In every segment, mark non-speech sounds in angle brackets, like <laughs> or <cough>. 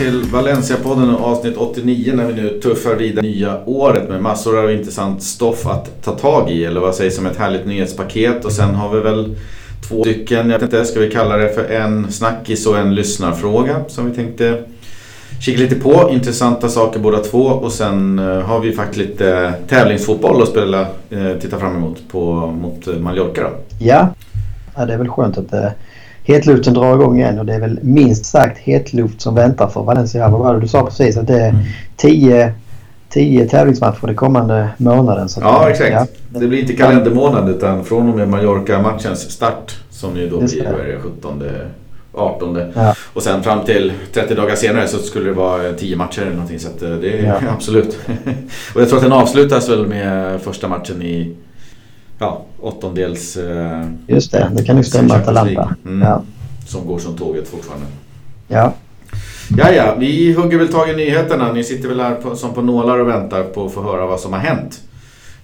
Välkomna till Valencia-podden avsnitt 89 när vi nu tuffar vidare nya året med massor av intressant stoff att ta tag i. Eller vad sägs om ett härligt nyhetspaket och sen har vi väl två stycken, jag vet inte, ska vi kalla det för en snackis och en lyssnarfråga som vi tänkte kika lite på. Intressanta saker båda två och sen eh, har vi faktiskt lite tävlingsfotboll att spela, eh, titta fram emot på, mot Mallorca då. Ja. ja, det är väl skönt att det hetluften drar igång igen och det är väl minst sagt hetluft som väntar för Valencia. Vad var det du sa precis? Att det är mm. tio, tio tävlingsmatcher den kommande månaden. Så ja, exakt. Ja. Det blir inte kalendermånad utan från och med Mallorca-matchens start som ju då blir 17 18 ja. och sen fram till 30 dagar senare så skulle det vara 10 matcher eller någonting så att eh, det är ja. <laughs> absolut. <laughs> och jag tror att den avslutas väl med första matchen i ja, åttondels... Eh, Just det, det kan ju stämma Atalanta. Mm, ja. Som går som tåget fortfarande. Ja. Ja, ja, vi hugger väl tag i nyheterna. Ni sitter väl här på, som på nålar och väntar på att få höra vad som har hänt.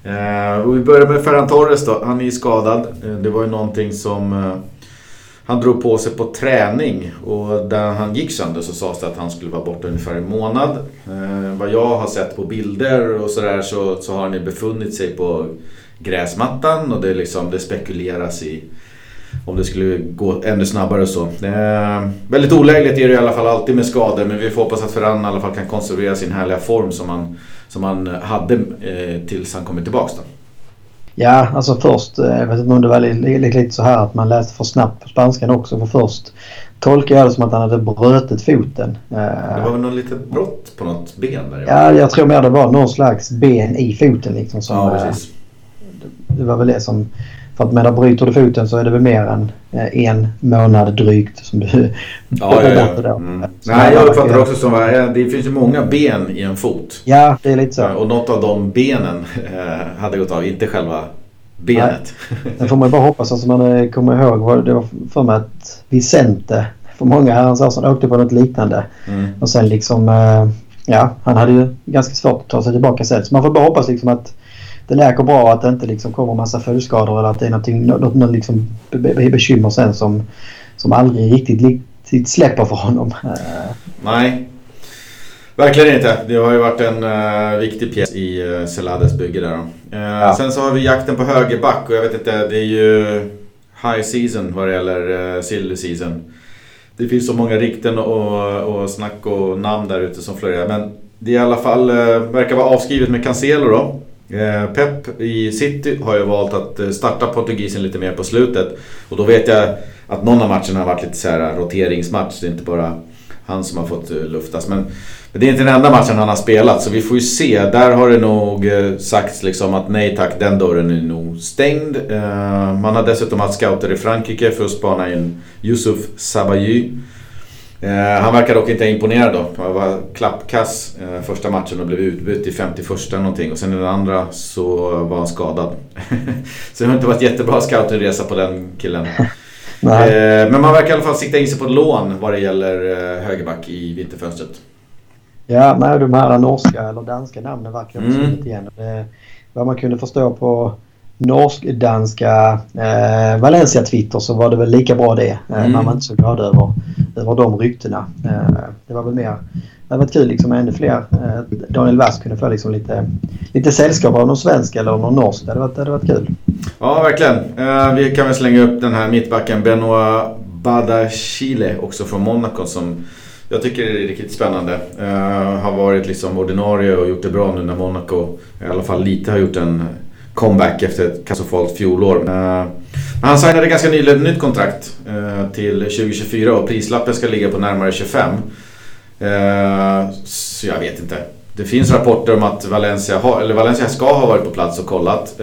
Eh, vi börjar med Ferran Torres då. Han är ju skadad. Eh, det var ju någonting som eh, han drog på sig på träning. Och där han gick sönder så sades det att han skulle vara borta ungefär en månad. Eh, vad jag har sett på bilder och sådär så, så har han ju befunnit sig på gräsmattan och det, liksom, det spekuleras i om det skulle gå ännu snabbare och så. Eh, väldigt olägligt är det i alla fall alltid med skador men vi får hoppas att Ferran i alla fall kan konservera sin härliga form som han, som han hade eh, tills han kommer tillbaks då. Ja, alltså först, eh, jag vet inte om det var lite, lite så här att man läste för snabbt på spanskan också. För först tolkade jag det som att han hade brutit foten. Eh, det var väl något litet brott på något ben där? Ja, jag tror mer det var någon slags ben i foten liksom. Som, ja, precis det var väl det som... För att menar, bryter du foten så är det väl mer än eh, en månad drygt som du... Ja, <laughs> ja, ja. Mm. Nej, jag uppfattar det också som att eh, det finns ju många ben i en fot. Ja, det är lite så. Och något av de benen eh, hade gått av, inte själva benet. Det får man bara hoppas. Alltså man kommer ihåg, det var för mig att Vicente för många herrans år sedan åkte på något liknande. Mm. Och sen liksom, ja, han hade ju ganska svårt att ta sig tillbaka sen. Så man får bara hoppas liksom att det läker bra att det inte liksom kommer massa följdskador eller att det är någonting, något, något liksom bekymmer sen som, som aldrig riktigt, riktigt släpper för honom. Nej, Verkligen inte. Det har ju varit en uh, viktig pjäs i uh, Celades bygge där. Uh, ja. Sen så har vi jakten på högerback och jag vet inte, det är ju high season vad det gäller uh, silly season. Det finns så många rykten och, och snack och namn där ute som florerar. Men det är i alla fall, uh, verkar vara avskrivet med Cancelo då. Eh, Pep i City har ju valt att eh, starta portugisen lite mer på slutet. Och då vet jag att någon av matcherna har varit lite så här eh, roteringsmatch. Det är inte bara han som har fått luftas. Men, men det är inte den enda matchen han har spelat så vi får ju se. Där har det nog sagts liksom att nej tack, den dörren är nog stängd. Man har dessutom haft scouter i Frankrike för att spana in Yusuf Sabahy. Eh, han verkar dock inte imponerad då. Han var klappkass eh, första matchen och blev utbytt i 51 någonting. Och sen i den andra så var han skadad. <laughs> så det har inte varit jättebra scoutingresa på den killen. <laughs> eh, men man verkar i alla fall sikta in sig på ett lån vad det gäller högerback i vinterfönstret. Ja, nej, de här norska eller danska namnen verkar ha mm. igen. Det, vad man kunde förstå på norsk-danska eh, Valencia-Twitter så var det väl lika bra det. Eh, mm. Man var inte så glad över, över de ryktena. Eh, det var väl mer... Det hade varit kul liksom ännu fler. Eh, Daniel Wass kunde få liksom lite, lite sällskap av någon svensk eller någon norsk. Det hade varit, det hade varit kul. Ja, verkligen. Eh, vi kan väl slänga upp den här mittbacken Benoit Badachile också från Monaco som jag tycker det är riktigt spännande. Uh, har varit liksom ordinarie och gjort det bra nu när Monaco i alla fall lite har gjort en comeback efter ett katastrofalt fjolår. Uh, han signade ganska nyligen ett nytt kontrakt uh, till 2024 och prislappen ska ligga på närmare 25. Uh, eh, så jag vet inte. Det finns rapporter om att Valencia, ha, eller Valencia ska ha varit på plats och kollat.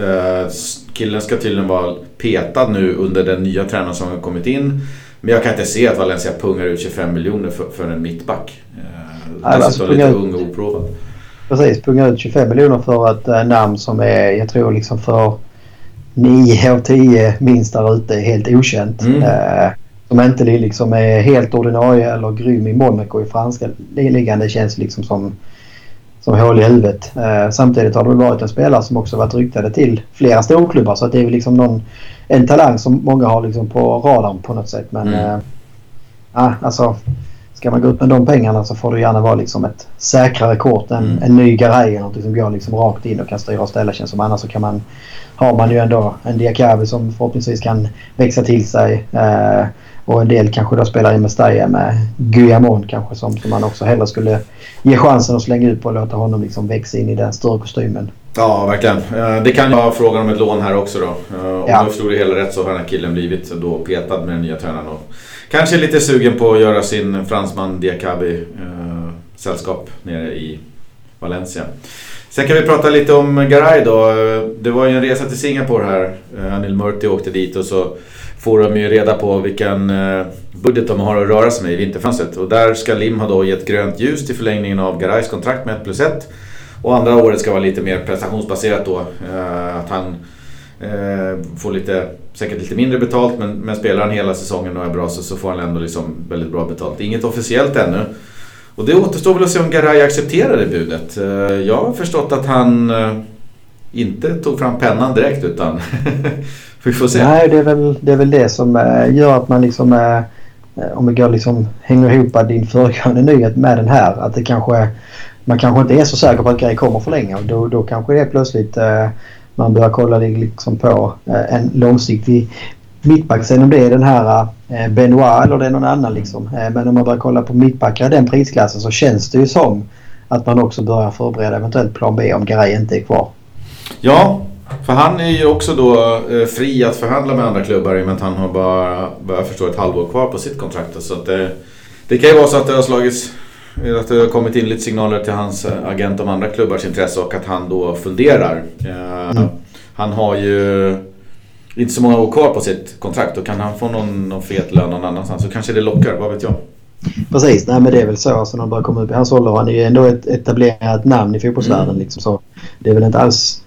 killen ska tydligen vara petad nu under den nya tränaren som har kommit in. Men jag kan inte se att Valencia pungar ut 25 miljoner för, för en mittback. Dessutom lite ung och oprovad. Precis, punga ut 25 miljoner för ett äh, namn som är, jag tror liksom för 9 av 10 minst där ute helt okänt. Mm. Äh, som inte liksom är helt ordinarie eller grym i Monaco i franska ligan. Det känns liksom som, som hål i huvudet. Äh, samtidigt har det varit en spelare som också varit ryktade till flera storklubbar så att det är liksom någon, en talang som många har liksom på radarn på något sätt. Men mm. äh, alltså ska man gå ut med de pengarna så får det gärna vara liksom ett säkrare kort. En, mm. en ny Garay eller något som går liksom rakt in och kan styra och ställa känns som. Annars så kan man, har man ju ändå en Diakavi som förhoppningsvis kan växa till sig. Eh, och en del kanske då spelar i Mestalla med Guillamon kanske som, som man också hellre skulle ge chansen att slänga ut på och låta honom liksom växa in i den större kostymen. Ja, verkligen. Eh, det kan ju vara frågan om ett lån här också då. Eh, om ja. jag förstod det hela rätt så har den här killen blivit då petad med den nya tränaren. Och kanske lite sugen på att göra sin fransman Diakabi eh, sällskap nere i Valencia. Sen kan vi prata lite om Garay då. Det var ju en resa till Singapore här. Eh, Anil Murti åkte dit och så får de ju reda på vilken eh, budget de har att röra sig med i vinterfönstret. Och där ska Lim ha då gett grönt ljus till förlängningen av Garays kontrakt med 1 plus 1. Och andra året ska vara lite mer prestationsbaserat då. Eh, att han eh, får lite, säkert lite mindre betalt men, men spelar han hela säsongen och är bra så, så får han ändå liksom väldigt bra betalt. Inget officiellt ännu. Och det återstår väl att se om Garay accepterar det budet. Eh, jag har förstått att han eh, inte tog fram pennan direkt utan <laughs> vi får se. Nej, det är väl det, är väl det som eh, gör att man liksom eh, om vi går liksom hänger ihop din föregående nyhet med den här att det kanske man kanske inte är så säker på att Garay kommer förlänga och då, då kanske det är plötsligt eh, man börjar kolla liksom på eh, en långsiktig mittback. Sen om det är den här eh, Benoit eller det är någon annan liksom. Eh, men om man börjar kolla på mittbackar i den prisklassen så känns det ju som att man också börjar förbereda eventuellt plan B om Garay inte är kvar. Ja, för han är ju också då fri att förhandla med andra klubbar i och med att han har bara, vad jag förstår, ett halvår kvar på sitt kontrakt. Så att det, det kan ju vara så att det har slagits att det har kommit in lite signaler till hans eh, agent om andra klubbars intresse och att han då funderar. Eh, mm. Han har ju inte så många år kvar på sitt kontrakt och kan han få någon, någon fet lön någon annanstans så kanske det lockar, vad vet jag. Precis, nej men det är väl så alltså när han börjar komma upp i hans ålder. Han är ju ändå ett etablerat namn i fotbollsvärlden mm. liksom, så det är väl inte alls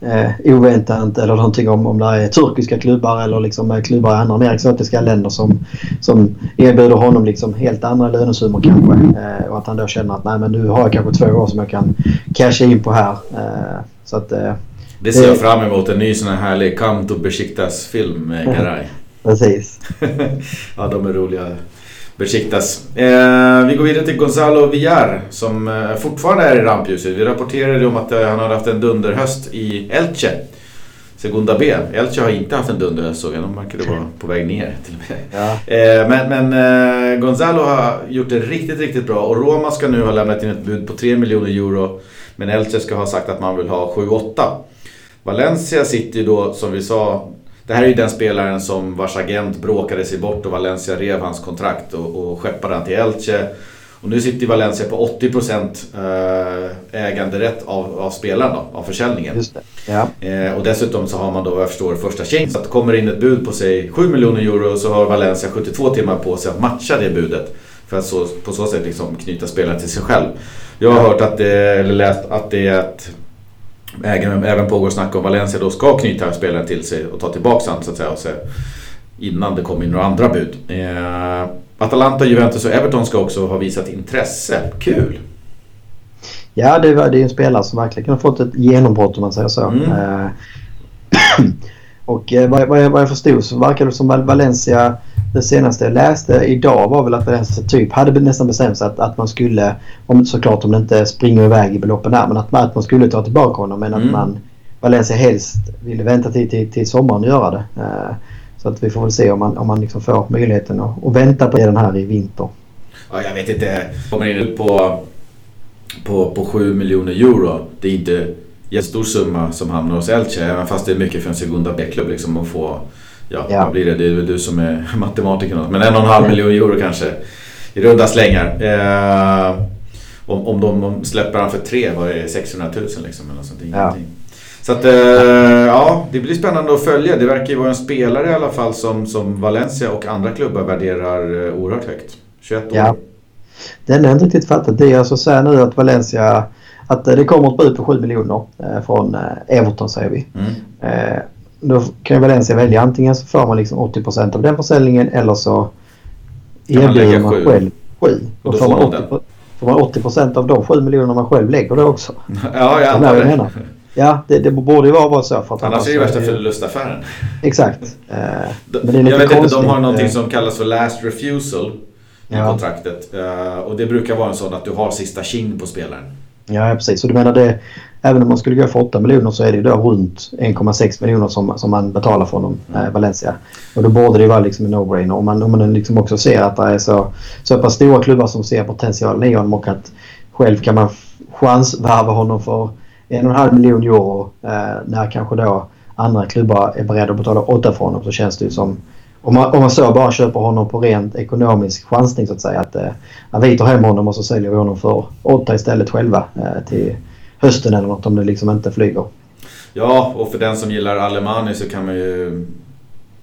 eh, oväntat eller någonting om, om det är turkiska klubbar eller liksom eh, klubbar i andra mer exotiska länder som, som erbjuder honom liksom helt andra lönesummor kanske. Eh, och att han då känner att nej men nu har jag kanske två år som jag kan casha in på här. Eh, så att, eh, det ser jag fram emot, en ny sån här härlig Come to Besiktas film med Garay. Precis. <laughs> ja, de är roliga. Besiktas. Eh, vi går vidare till Gonzalo Villar som eh, fortfarande är i rampljuset. Vi rapporterade om att eh, han hade haft en dunderhöst i Elche. Segunda B. Elche har inte haft en dunderhöst såg jag. De verkade vara på väg ner till och med. Ja. Eh, men men eh, Gonzalo har gjort det riktigt, riktigt bra och Roma ska nu ha lämnat in ett bud på 3 miljoner euro. Men Elche ska ha sagt att man vill ha 7-8. Valencia sitter ju då, som vi sa, det här är ju den spelaren som vars agent bråkade sig bort och Valencia rev hans kontrakt och, och skeppade han till Elche. Och nu sitter Valencia på 80% eh, äganderätt av, av spelaren då, av försäljningen. Ja. eh, och dessutom så har man då vad jag förstår första chans. Så att kommer in ett bud på sig 7 miljoner euro så har Valencia 72 timmar på sig att matcha det budet. För att så, på så sätt liksom knyta spelaren till sig själv. Jag har hört att det, eller läst att det är ett även, även pågår snack om Valencia då ska knyta spelaren till sig och ta tillbaka honom så att säga. Och så, innan det kommer in några andra bud. Eh, Atalanta, Juventus och Everton ska också ha visat intresse. Kul! Ja, det, är ju en spelare som verkligen har fått ett genombrott om man säger så. Mm. Eh, <clears throat> och eh, vad, vad, jag, vad jag förstod så verkar det som Valencia det senaste jag läste idag var väl att Valencia typ hade nästan bestämt sig att, att man skulle, om såklart om det inte springer iväg i beloppen där, men att, att man skulle ta tillbaka honom. Men mm. att man Valencia helst ville vänta till, till, till sommaren och göra det. Uh, så att vi får väl se om man, om man liksom får möjligheten att, att vänta på den här i vinter. Ja, jag vet inte. Kommer in på, på, på 7 miljoner euro. Det är inte jättestor summa som hamnar hos Elche. Även fast det är mycket för en Segunda B-klubb liksom att få ja, ja. vad blir det? Det är väl du som är <laughs> matematiker. Men en och en halv miljon euro kanske i runda slängar. Eh, om, om de släpper han för tre, vad är det? 600 000 liksom? Eller sånt, ja. Så att, eh, ja, det blir spännande att följa. Det verkar ju vara en spelare i alla fall som, som Valencia och andra klubbar värderar eh, oerhört högt. 21 år. Ja. Den har jag inte riktigt fattat. Det är alltså så här nu att Valencia att det kommer ett bud på 7 miljoner eh, från Everton säger vi. Mm. Då kan ju Valencia välja antingen så får man liksom 80% av den försäljningen eller så erbjuder man, man själv 7. Och då får man 80, får man 80 av de 7 miljonerna man själv lägger då också. <laughs> Ja, jag antar det. Ja, det, det borde ju vara så. För att annars är det värsta förlustaffären. Exakt. Uh, men det är jag vet inte, de har någonting som kallas för last refusal. ja. i kontraktet. Uh, och det brukar vara en sån att du har sista king på spelaren. Ja, precis. Och du menar det, även om man skulle gå för 8 miljoner så är det ju då runt 1,6 miljoner som, som man betalar för honom, mm. eh, Valencia. Och då borde det ju vara liksom en no-brainer. Om man, om man liksom också ser att det är så, så pass stora klubbar som ser potentialen i honom och att själv kan man chansvarva honom för en och en halv miljon euro eh, när kanske då andra klubbar är beredda att betala 8 för honom så känns det ju som om man, om man så bara köper honom på rent ekonomisk chansning så att säga. Att, eh, vi tar hem honom och så säljer vi honom för 8 istället själva eh, till hösten eller något om det liksom inte flyger. Ja, och för den som gillar Alemani så kan man ju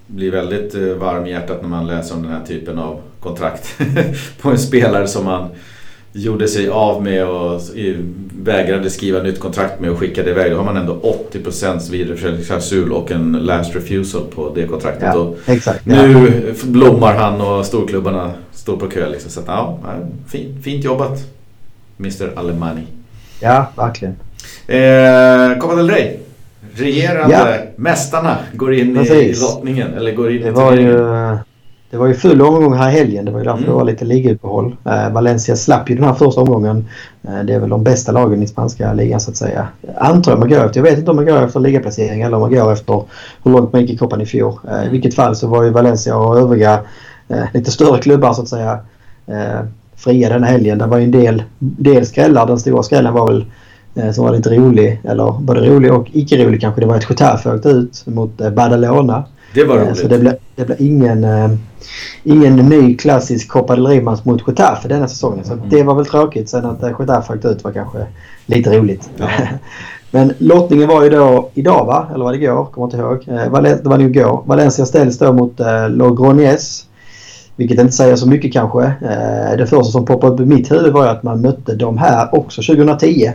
bli väldigt eh, varm i hjärtat när man läser om den här typen av kontrakt <laughs> på en spelare som man gjorde sig av med och vägrade skriva nytt kontrakt med och skickade iväg. Då har man ändå 80% vidareförsäljningsklausul och en last refusal på det kontraktet. Ja, exakt, nu ja. blommar han och storklubbarna står på kö. Liksom. Så att, ja, fint, fint jobbat Mr Alemani. Ja, verkligen. Eh, Copa del Rey. Regerande ja. mästarna går in Precis. i lottningen. Eller går in det var ju, det var ju full omgång här i helgen. Det var ju därför mm. det var lite ligauppehåll. Eh, Valencia slapp ju den här första omgången. Eh, det är väl de bästa lagen i spanska ligan så att säga. Antar jag man går efter. Jag vet inte om man går efter ligaplacering eller om man går efter hur långt man gick i Copan i fjol. Eh, I vilket fall så var ju Valencia och övriga eh, lite större klubbar så att säga eh, fria denna helgen. Det var ju en del, del skrällar. Den stora skrällen var väl eh, som var lite rolig, eller både rolig och icke rolig kanske. Det var ett Getafe åkte ut mot Badalona. Det var roligt. Så det blev, det blev ingen, eh, ingen ny klassisk Copa del Rey-match mot Getafe denna säsongen. Så mm. det var väl tråkigt. Sen att eh, Getafe åkte ut var kanske lite roligt. Ja. <laughs> Men lottningen var ju då idag va? Eller var det igår? Kommer inte ihåg. Eh, det var nog igår. Valencia ställs då mot eh, Logroñez. Vilket inte säger så mycket kanske. Eh, det första som poppade upp i mitt huvud var ju att man mötte de här också 2010.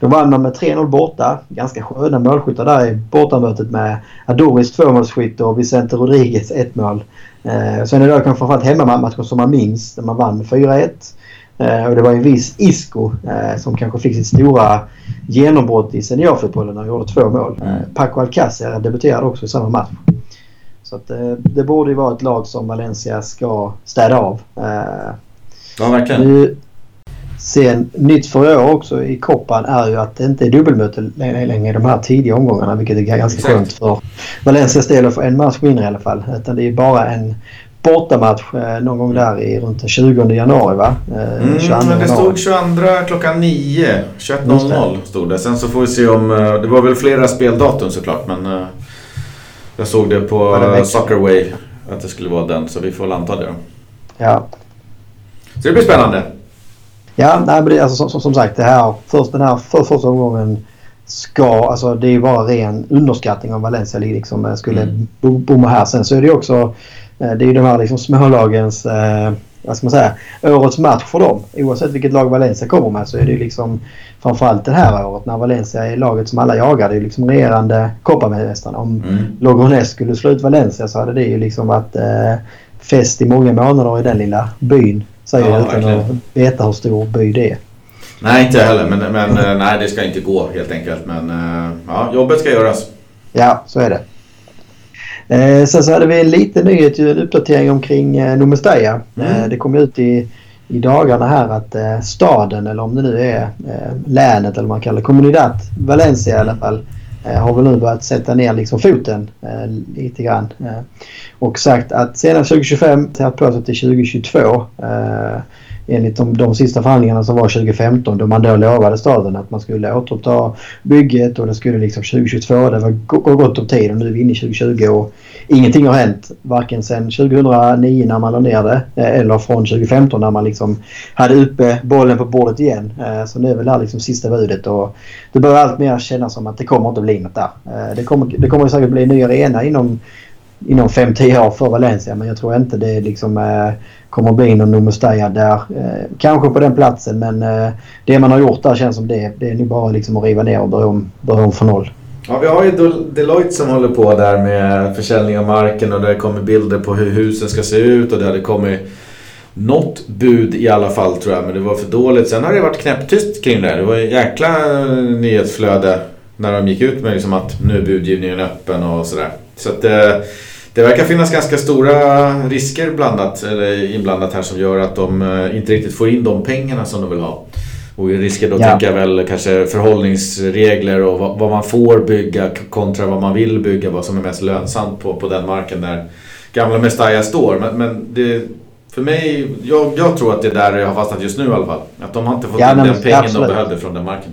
Då vann man med 3-0 borta. Ganska sköna målskyttar där i bortamötet med Adoris tvåmålsskytt och Vicente Rodriguez ett mål. Eh, sen är det då kanske framförallt hemmamatchen som man minns där man vann med 4-1. Eh, och det var en viss Isco eh, som kanske fick sitt stora genombrott i seniorfotbollen när han gjorde två mål. Eh, Paco Alcacer debuterade också i samma match. Så att, eh, det borde ju vara ett lag som Valencia ska städa av. Eh, ja, verkligen. Nu, sen nytt för i år också i koppan är ju att det inte är dubbelmöte längre i de här tidiga omgångarna vilket är ganska Exakt. skönt för Valencias del att få en match mindre i alla fall. Utan det är bara en bortamatch eh, någon gång där i runt den 20 januari va? Eh, mm, men det stod 22 klockan 9. 21.00 stod det. Sen så får vi se om... Eh, det var väl flera speldatum såklart men... Jag såg det på det Soccerway att det skulle vara den så vi får väl anta det då. Ja. Så det blir spännande. Ja, nej, men det, alltså, som, som, sagt det här, först, den här för, första omgången ska, alltså det är bara ren underskattning av Valencia liksom eh, skulle mm. bomma här. Sen så är det också, eh, det är ju de här liksom smålagens eh, vad ska man säga, årets match för dem. Oavsett vilket lag Valencia kommer med så är det ju liksom framförallt det här året när Valencia är laget som alla jagar. Det är ju liksom regerande Copamästarna. Om mm. Logrones skulle slå ut Valencia så hade det ju liksom varit eh, fest i många månader i den lilla byn. Säger ja, jag utan verkligen. att veta hur stor by det är. Nej, inte jag heller. Men, men eh, nej, det ska inte gå helt enkelt. Men eh, ja, jobbet ska göras. Ja, så är det. Eh, sen så hade vi en liten nyhet, en uppdatering omkring eh, Nomestaya. Mm. Eh, det kom ut i, i dagarna här att eh, staden, eller om det nu är eh, länet eller vad man kallar det, Comunidad Valencia i alla fall, Eh, har väl nu börjat sätta ner liksom foten eh, lite grann. Eh, och sagt att senast 2025, tagit på sig till 2022 enligt de, de sista förhandlingarna som var 2015 då man då lovade staden att man skulle återuppta bygget och det skulle liksom 2022. Det var gott om tid och nu är vi inne i 2020 och ingenting har hänt. Varken sedan 2009 när man la ner det eh, eller från 2015 när man liksom hade uppe bollen på bordet igen. Eh, så nu är väl det här liksom sista budet och det börjar allt mer kännas som att det kommer inte bli något där. Eh, det kommer, det kommer säkert bli en ny arena inom inom 5-10 år för Valencia men jag tror inte det liksom eh, kommer bli någon Numustaya där. Eh, kanske på den platsen men eh, det man har gjort där känns som det. Det är nu bara liksom att riva ner och börja om, börja om från noll. Ja, vi har ju Deloitte som håller på där med försäljning av marken och det kommer bilder på hur husen ska se ut och det hade kommit något bud i alla fall tror jag men det var för dåligt. Sen har det varit knäpptyst kring det. Det var ett jäkla eh, nyhetsflöde när de gick ut med liksom att nu är budgivningen öppen och sådär. Så att, eh, det verkar finnas ganska stora risker blandat, eller inblandat här som gör att de eh, inte riktigt får in de pengarna som de vill ha. Och risker då ja. tänker jag väl kanske förhållningsregler och vad, vad, man får bygga kontra vad man vill bygga, vad som är mest lönsamt på, på den marken där gamla Mestalla står. Men, men det, för mig, jag, jag, tror att det är där jag har fastnat just nu i alla fall. Att de har inte fått ja, in den pengen absolut. de behövde från den marken.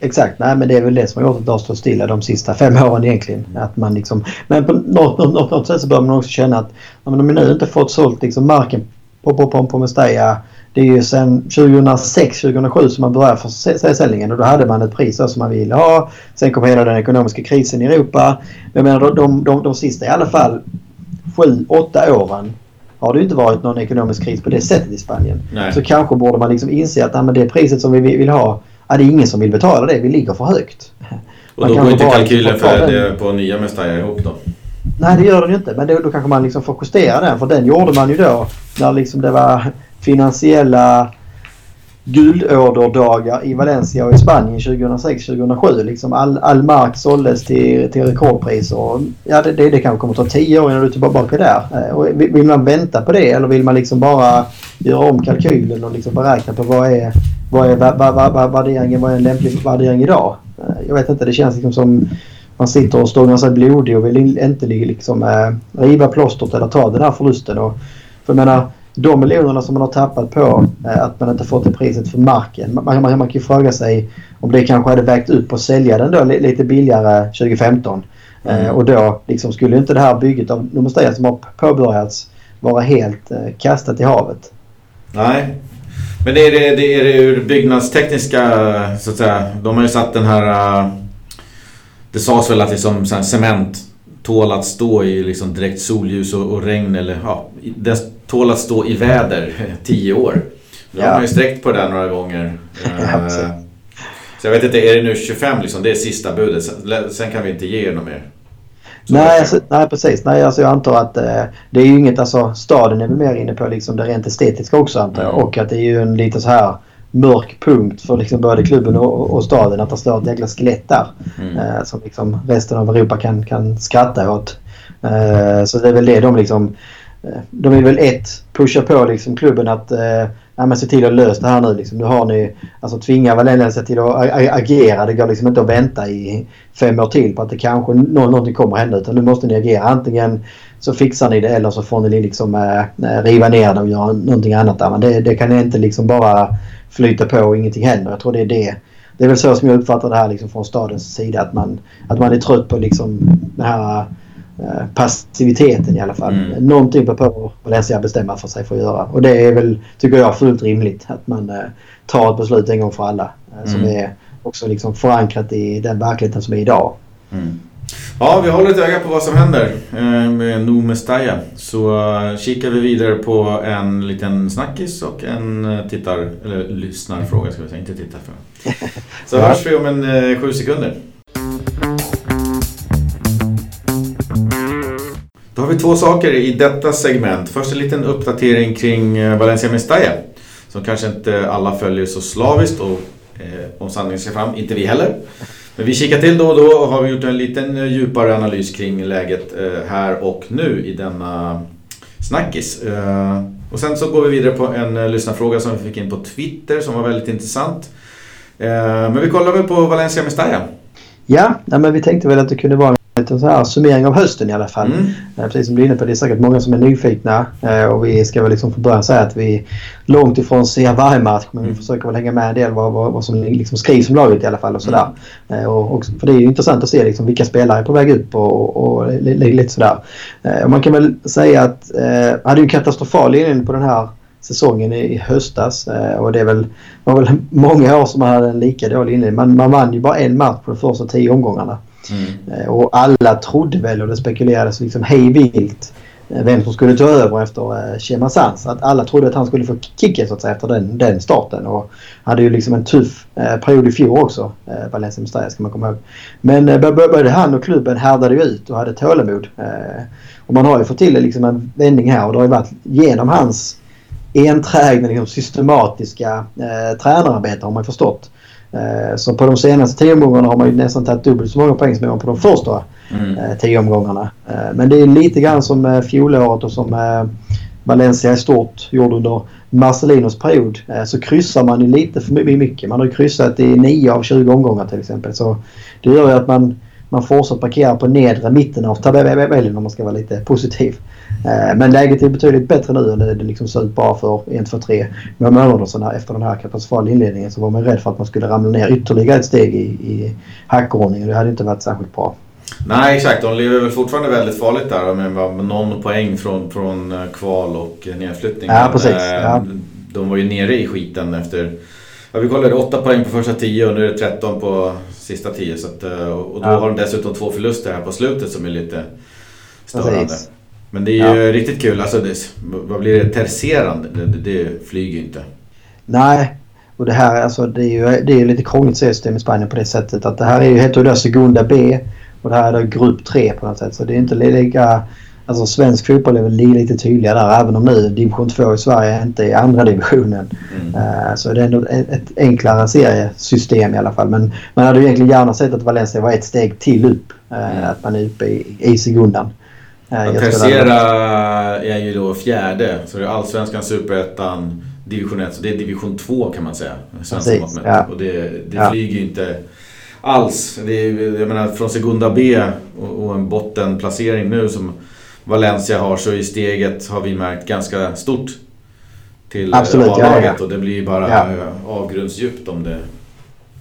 Exakt, nej men det är väl det som har gjort att det har stått stilla de sista fem åren egentligen. Att man liksom, men på något, något, något sätt så bör man också känna att ja, men de har nu inte fått sålt liksom marken på, på, på, på Mestalla. Det är ju sedan 2006-2007 som man började försäljningen och då hade man ett pris som man ville ha. Sen kom hela den ekonomiska krisen i Europa. Jag menar de, de, de, de sista i alla fall 7-8 åren har det inte varit någon ekonomisk kris på det sättet i Spanien. Nej. Så kanske borde man liksom inse att men det priset som vi vill ha ja, det är ingen som vill betala det. Vi ligger för högt. <laughs> Och då går inte kalkylen för det på nya Mestalla ihop då? Nej det gör den ju inte. Men då, då kanske man liksom får justera den. För den gjorde man ju då när liksom det var finansiella guldåderdagar i Valencia och i Spanien 2006-2007. Liksom all, all mark såldes till, till rekordpriser. ja, det, det, det kanske kommer att ta tio år innan du är tillbaka där. Eh, och vill man vänta på det eller vill man liksom bara göra om kalkylen och liksom beräkna på vad är, vad är värderingen, vad är en lämplig värdering idag? Eh, jag vet inte, det känns liksom som man sitter och stångar sig blodig och vill inte liksom, äh, riva plåstret eller ta den här förlusten. Och, för jag menar, de miljonerna som man har tappat på eh, att man inte fått det priset för marken. Man, man, man kan ju fråga sig om det kanske hade vägt upp att sälja den då lite billigare 2015. Mm. Eh, och då liksom skulle inte det här bygget av 3 som har påbörjats vara helt eh, kastat i havet. Nej. Men det är det, det är det ur byggnadstekniska så att säga. De har ju satt den här... Uh, det sades väl att liksom cement tål att stå i liksom direkt solljus och, och regn eller ja, den tål att stå i väder <laughs> tio år. Nu ja. har man ju sträckt på det några gånger. <laughs> eh, så jag vet inte, är det nu 25 liksom? Det är sista budet. Sen kan vi inte ge er något mer. Nej, alltså, nej, precis. Nej, alltså jag antar att eh, det är ju inget, alltså staden är väl mer inne på liksom det rent estetiska också antar jag. Mm. Och att det är ju en lite så här mörk punkt för liksom både klubben och, och staden att det står ett jäkla skelett där. Mm. Eh, som liksom resten av Europa kan, kan skratta åt. Eh, så det är väl det de liksom Eh, de vill väl ett pusha på liksom klubben att nej, men se till att lösa det här nu. Liksom. Nu har ni, alltså tvinga Valencia till att agera. Det går liksom inte att vänta i fem år till på att det kanske någonting kommer att hända. Utan nu måste ni agera. Antingen så fixar ni det eller så får ni liksom äh, riva ner det och göra någonting annat där. Men det, det kan inte liksom bara flyta på och ingenting händer. Jag tror det är det. Det är väl så som jag uppfattar det här liksom från stadens sida. Att man, att man är trött på liksom den här passiviteten i alla fall. Mm. Någonting behöver Valencia bestämma för sig för att göra. Och det är väl, tycker jag, fullt rimligt att man eh, tar ett beslut en gång för alla. Eh, som mm. är också liksom förankrat i den verkligheten som är idag. Mm. Ja, vi håller ett öga på vad som händer med No Mestalla. Så kikar vi vidare på en liten snackis och en tittar, eller lyssnarfråga ska vi säga, inte tittarfråga. <laughs> Så hörs vi om en sju sekunder. Då har vi två saker i detta segment. Först en liten uppdatering kring eh, Valencia Mestalla. Som kanske inte alla följer så slaviskt och eh, om sanningen ska fram, inte vi heller. Men vi kikar till då och då och har gjort en liten eh, djupare analys kring läget eh, här och nu i denna snackis. Eh, och sen så går vi vidare på en eh, lyssnarfråga som vi fick in på Twitter som var väldigt intressant. Eh, men vi kollar väl på Valencia Mestalla. Ja, men vi tänkte väl att det kunde vara liten så här summering av hösten i alla fall. Mm. Eh, precis som du är inne på, det är säkert många som är nyfikna eh, och vi ska väl liksom från början säga att vi långt ifrån ser varje match men mm. vi försöker väl hänga med en del vad, vad, vad som liksom skrivs om laget i alla fall och sådär. Mm. Eh, och, och, för det är ju intressant att se liksom vilka spelare är på väg upp och, och, och lite sådär. Och man kan väl säga att eh, hade ju en katastrofal inledning på den här säsongen i höstas. Och det är väl, var väl <laughs> många år som man hade en lika dålig inledning. Man, man vann ju bara en match på de första tio omgångarna. Mm. Eh, och alla trodde väl och det spekulerades liksom hej vilt eh, vem som skulle ta över efter eh, Shema Sans. Att alla trodde att han skulle få kicken så att säga efter den, den starten. Och hade ju liksom en tuff period i fjol också. Eh, Valencia Mestalla ska man komma ihåg. Men eh, både han och klubben härdade ju ut och hade tålamod. Och man har ju fått till liksom en vändning här och det har ju varit genom hans enträgna liksom, systematiska eh, tränararbete har man förstått. Eh, så på de senaste tio omgångarna har man ju nästan tagit dubbelt så många poäng som man på de första mm. eh, tio omgångarna. Eh, men det är lite grann som fjolåret och som Valencia i stort gjorde under Marcelinos period. Så kryssar man ju lite för mycket. Man har ju kryssat i 9 av 20 omgångar till exempel. Så det gör ju att man man fortsatt parkerar på nedre mitten av tabellen om man ska vara lite positiv. Eh, men läget är betydligt bättre nu än det liksom såg ut bara för 1, 2, 3 månader sedan. Efter den här katastrofala inledningen så var man rädd för att man skulle ramla ner ytterligare ett steg i, i hackordningen. Det hade inte varit särskilt bra. Nej exakt, de lever väl fortfarande väldigt farligt där med någon poäng från, från eh, kval och nedflyttning. Ja, precis. Eh, ja. De var ju nere i skiten efter Ja, vi kollade 8 poäng på första 10 och nu är det 13 på sista 10. Så att, och då ja. har de dessutom två förluster här på slutet som är lite störande. Precis. Men det är ju ja. riktigt kul. Alltså det, vad blir det? Terserande? Det, det, det flyger ju inte. Nej, och det här alltså, det är ju det är lite krångligt system i Spanien på det sättet att det här är ju, heter ju Segunda B och det här är då grupp 3 på något sätt. Så det är inte lika... Alltså svensk fotboll är väl lite tydligare där även om nu division 2 i Sverige inte är andra divisionen. Mm. Uh, så det är ändå ett, enklare seriesystem i alla fall. Men man hade ju egentligen gärna sett att Valencia var ett steg till upp. Uh, mm. Att man är uppe i, i segundan. Ja, Tercera är ju då fjärde. Så det är Allsvenskan, Superettan, Division 1. Så det är Division 2 kan man säga. Precis, ja. Och det, det ja. flyger ju inte alls. Det är, jag menar från Segunda B och, och en bottenplacering nu som Valencia har så i steget har vi märkt ganska stort till A-laget ja, ja. och det blir bara ja. avgrundsdjupt om det...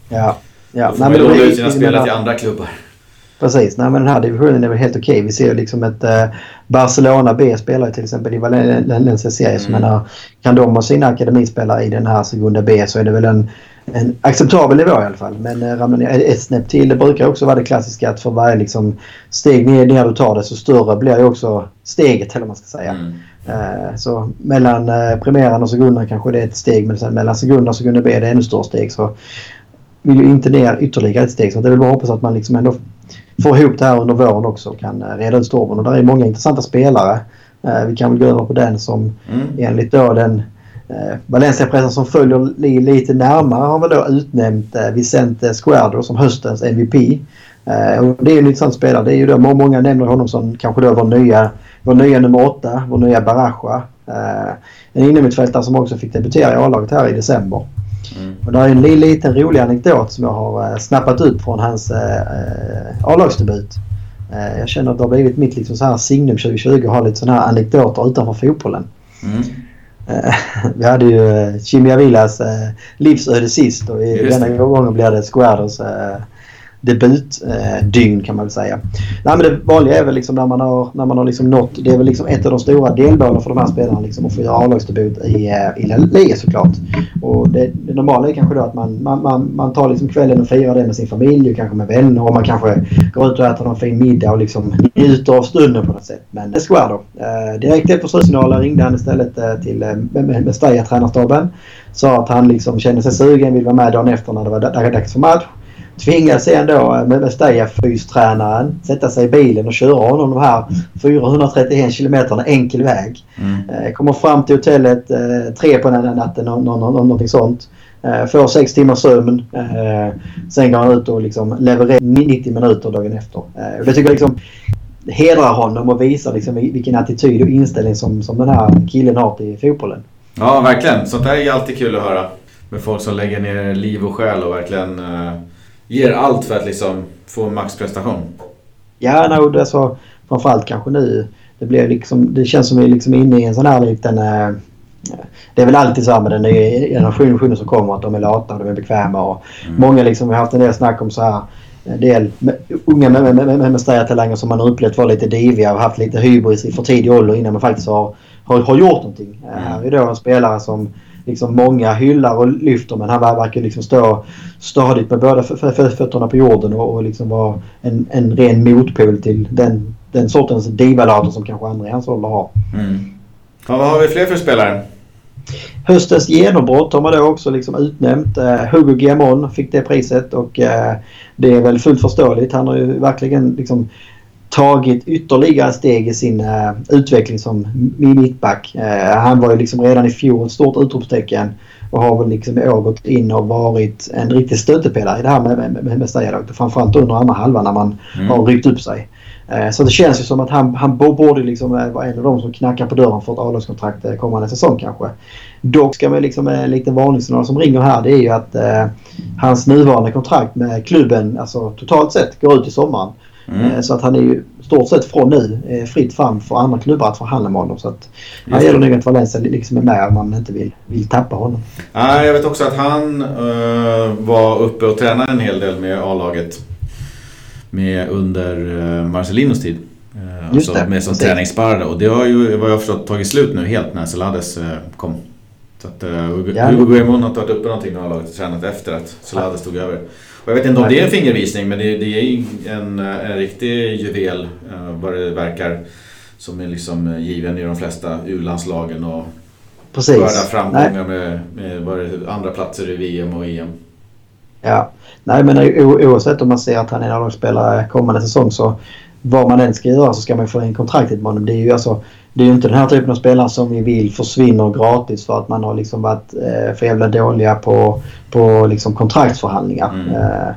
Ja. ja. Då får man låna ut sina spelare till andra klubbar. Precis, nej men den här divisionen är väl helt okej. Okay. Vi ser liksom ett eh, Barcelona B spelar till exempel i Valencia serie. Mm. menar, kan de ha sina akademispelare i den här Segunda B så är det väl en, en acceptabel nivå i alla fall. Men eh, ramlar ner ett snäpp till. Det brukar också vara det klassiska att för varje liksom, steg ner, ner du tar det så större blir ju också steget eller man ska säga. Mm. Eh, så mellan eh, premiären och sekunderna kanske det är ett steg men sen mellan segunda och segunda B är det ännu större steg. Så vill ju inte ner ytterligare ett steg så det är väl bara att hoppas att man liksom ändå får ihop det här under våren också och kan eh, reda ut stormen. Och där är många intressanta spelare. Eh, vi kan väl gå över på den som mm. enligt då den eh, Valencia-pressen som följer lite närmare har väl då utnämnt Vicente Squardo som höstens MVP. Och det är en intressant spelare. Det är ju då många nämner honom som kanske då vår nya, vår nya nummer åtta, vår nya Baraja. En innermittfältare som också fick debutera i A-laget här i december. Mm. Och det är en liten rolig anekdot som jag har snappat upp från hans eh, A-lagsdebut. Eh, jag känner att det har blivit mitt liksom så här signum 2020 att ha lite sådana här anekdoter utanför fotbollen. Mm. Eh, <laughs> vi hade ju Chimia Villas eh, livsöde sist och i denna gången blir det Squares eh, debutdygn eh, kan man väl säga. Nej, men det vanliga är väl liksom när man har, när man har liksom nått, det är väl liksom ett av de stora delmålen för de här spelarna liksom att få göra A-lagsdebut i, eh, i La Liga såklart. Och det, det normala är kanske då att man, man, man, man tar liksom kvällen och firar det med sin familj och kanske med vänner och man kanske går ut och äter någon fin middag och liksom njuter av stunden på något sätt. Men det då. Eh, direkt efter slutsignalen ringde han istället eh, till eh, Mestalla-tränarstaben. Sa att han liksom kände sig sugen, vill vara med dagen efter när det var dags för match tvingas sen då med Mestalla fystränaren sätta sig i bilen och köra honom de här 431 kilometerna enkel väg. Mm. Eh, kommer fram till hotellet eh, tre på den här natten, no, någonting sånt. Eh, får sex timmars sömn. Sen går han ut och liksom levererar 90 minuter dagen efter. Det tycker jag liksom hedrar honom och visar liksom vilken attityd och inställning som, som den här killen har till fotbollen. Ja, verkligen. Sånt där är alltid kul att höra. Med folk som lägger ner liv och själ och verkligen ger allt för att liksom få maxprestation. Ja, no, det är så, framförallt kanske nu. Det, blir liksom, det känns som vi liksom är inne i en sån här liten... Eh, det är väl alltid så här med den nya generationen som kommer att de är lata och de är bekväma. Och mm. Många liksom, har haft en del snack om så här en del med, unga med, med, med, med talanger som man har upplevt vara lite diviga och haft lite hybris i för tidig ålder innan man faktiskt har, har, har gjort någonting. Mm. Här är då en spelare som liksom många hyllar och lyfter men han verkar liksom stå stadigt med båda fötterna på jorden och, och liksom vara en, en ren motpol till den, den sortens divalater som kanske andra i hans ålder har. Mm. Ja, vad har vi fler för spelare? Höstens genombrott har man då också liksom utnämnt. Uh, Hugo Guillamon fick det priset och uh, det är väl fullt förståeligt. Han har ju verkligen liksom tagit ytterligare steg i sin uh, utveckling som mittback. Uh, han var ju liksom redan i fjol ett stort utropstecken och har väl liksom i år gått in och varit en riktig stöttepelare i det här med, med, med, med Framförallt under andra halvan när man mm. har ryckt upp sig. Eh, så det känns ju som att han, han borde liksom vara en av de som knackar på dörren för ett A-lagskontrakt kommande säsong kanske. Dock ska man liksom en liten varningssignal som ringer här det är ju att hans nuvarande kontrakt med klubben alltså totalt sett går ut i sommaren. Mm. Så att han är ju stort sett från nu eh, fritt fram för andra klubbar att förhandla med honom. Så att det gäller nog att Valencia liksom är med om man inte vill, vill tappa honom. Ja, jag vet också att han uh, var uppe och tränade en hel del med A-laget med under Marcelinos tid. Just alltså det, med som träningssparare och det har ju vad jag förstått tagit slut nu helt när Celades kom. Så att uh, Hugo, ja. Hugo Guillamon har inte varit uppe någonting med A-laget och tränat efter att Celades tog över. Och jag vet inte om det är en fingervisning men det, det är en, en riktig juvel vad det verkar. Som är liksom given i de flesta U-landslagen och Precis. skördar framgångar med, med, med andra platser i VM och EM. Ja, nej men oavsett om man ser att han är en A-lagsspelare kommande säsong så vad man än ska göra så ska man få in kontraktet med honom. Det är ju alltså, det är ju inte den här typen av spelare som vi vill försvinner gratis för att man har liksom varit eh, för jävla dåliga på, på liksom kontraktsförhandlingar. Mm. Eh,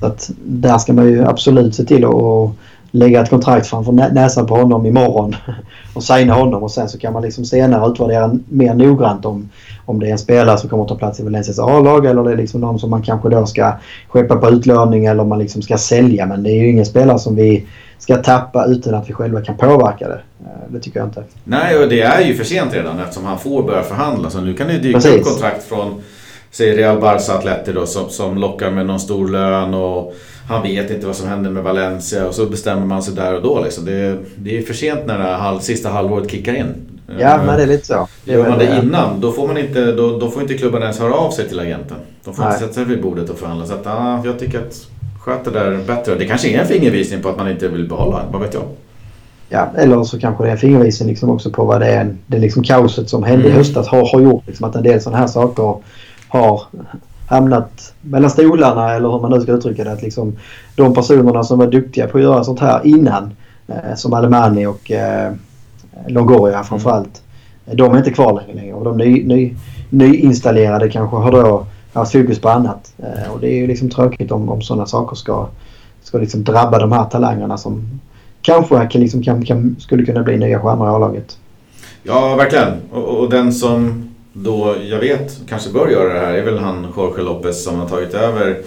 så att där ska man ju absolut se till att lägga ett kontrakt framför näsan på honom imorgon <laughs> och signa honom och sen så kan man liksom senare utvärdera mer noggrant om, om det är en spelare som kommer att ta plats i Valencias A-lag eller det är liksom någon som man kanske då ska skeppa på utlåning eller man liksom ska sälja. Men det är ju ingen spelare som vi ska tappa utan att vi själva kan påverka det. Eh, det tycker jag inte. Nej, och det är ju för sent redan eftersom han får börja förhandla. Så nu kan det ju dyka upp kontrakt från säg Real Barca-atleter då som, som lockar med någon stor lön och han vet inte vad som händer med Valencia och så bestämmer man sig där och då. Liksom. Det, det är för sent när det halv, sista halvåret kickar in. Ja, men det är lite så. Det Gör man det innan, då får, man inte, då, då får inte klubben ens höra av sig till agenten. De får Nej. inte sätta sig vid bordet och förhandla. Så att, ja, jag tycker att sköt det där bättre. Det kanske är en fingervisning på att man inte vill behålla vad vet jag. Ja, eller så kanske det är en fingervisning liksom också på vad det är. Det liksom kaoset som hände mm. i höstas har, har gjort. Liksom att en del sådana här saker har hamnat mellan stolarna eller hur man nu ska uttrycka det. Att liksom, de personerna som var duktiga på att göra sånt här innan, eh, som Alemani och eh, Longoria framförallt, mm. de är inte kvar längre. Och de ny, ny, nyinstallerade kanske har då Ja, fokus på annat. Eh, och det är ju liksom tråkigt om, om sådana saker ska, ska liksom drabba de här talangerna som kanske kan, liksom, kan, kan, skulle kunna bli nya stjärnor i A-laget. Ja, verkligen. Och, och den som då jag vet kanske bör göra det här är väl han Jorge Lopez som har tagit över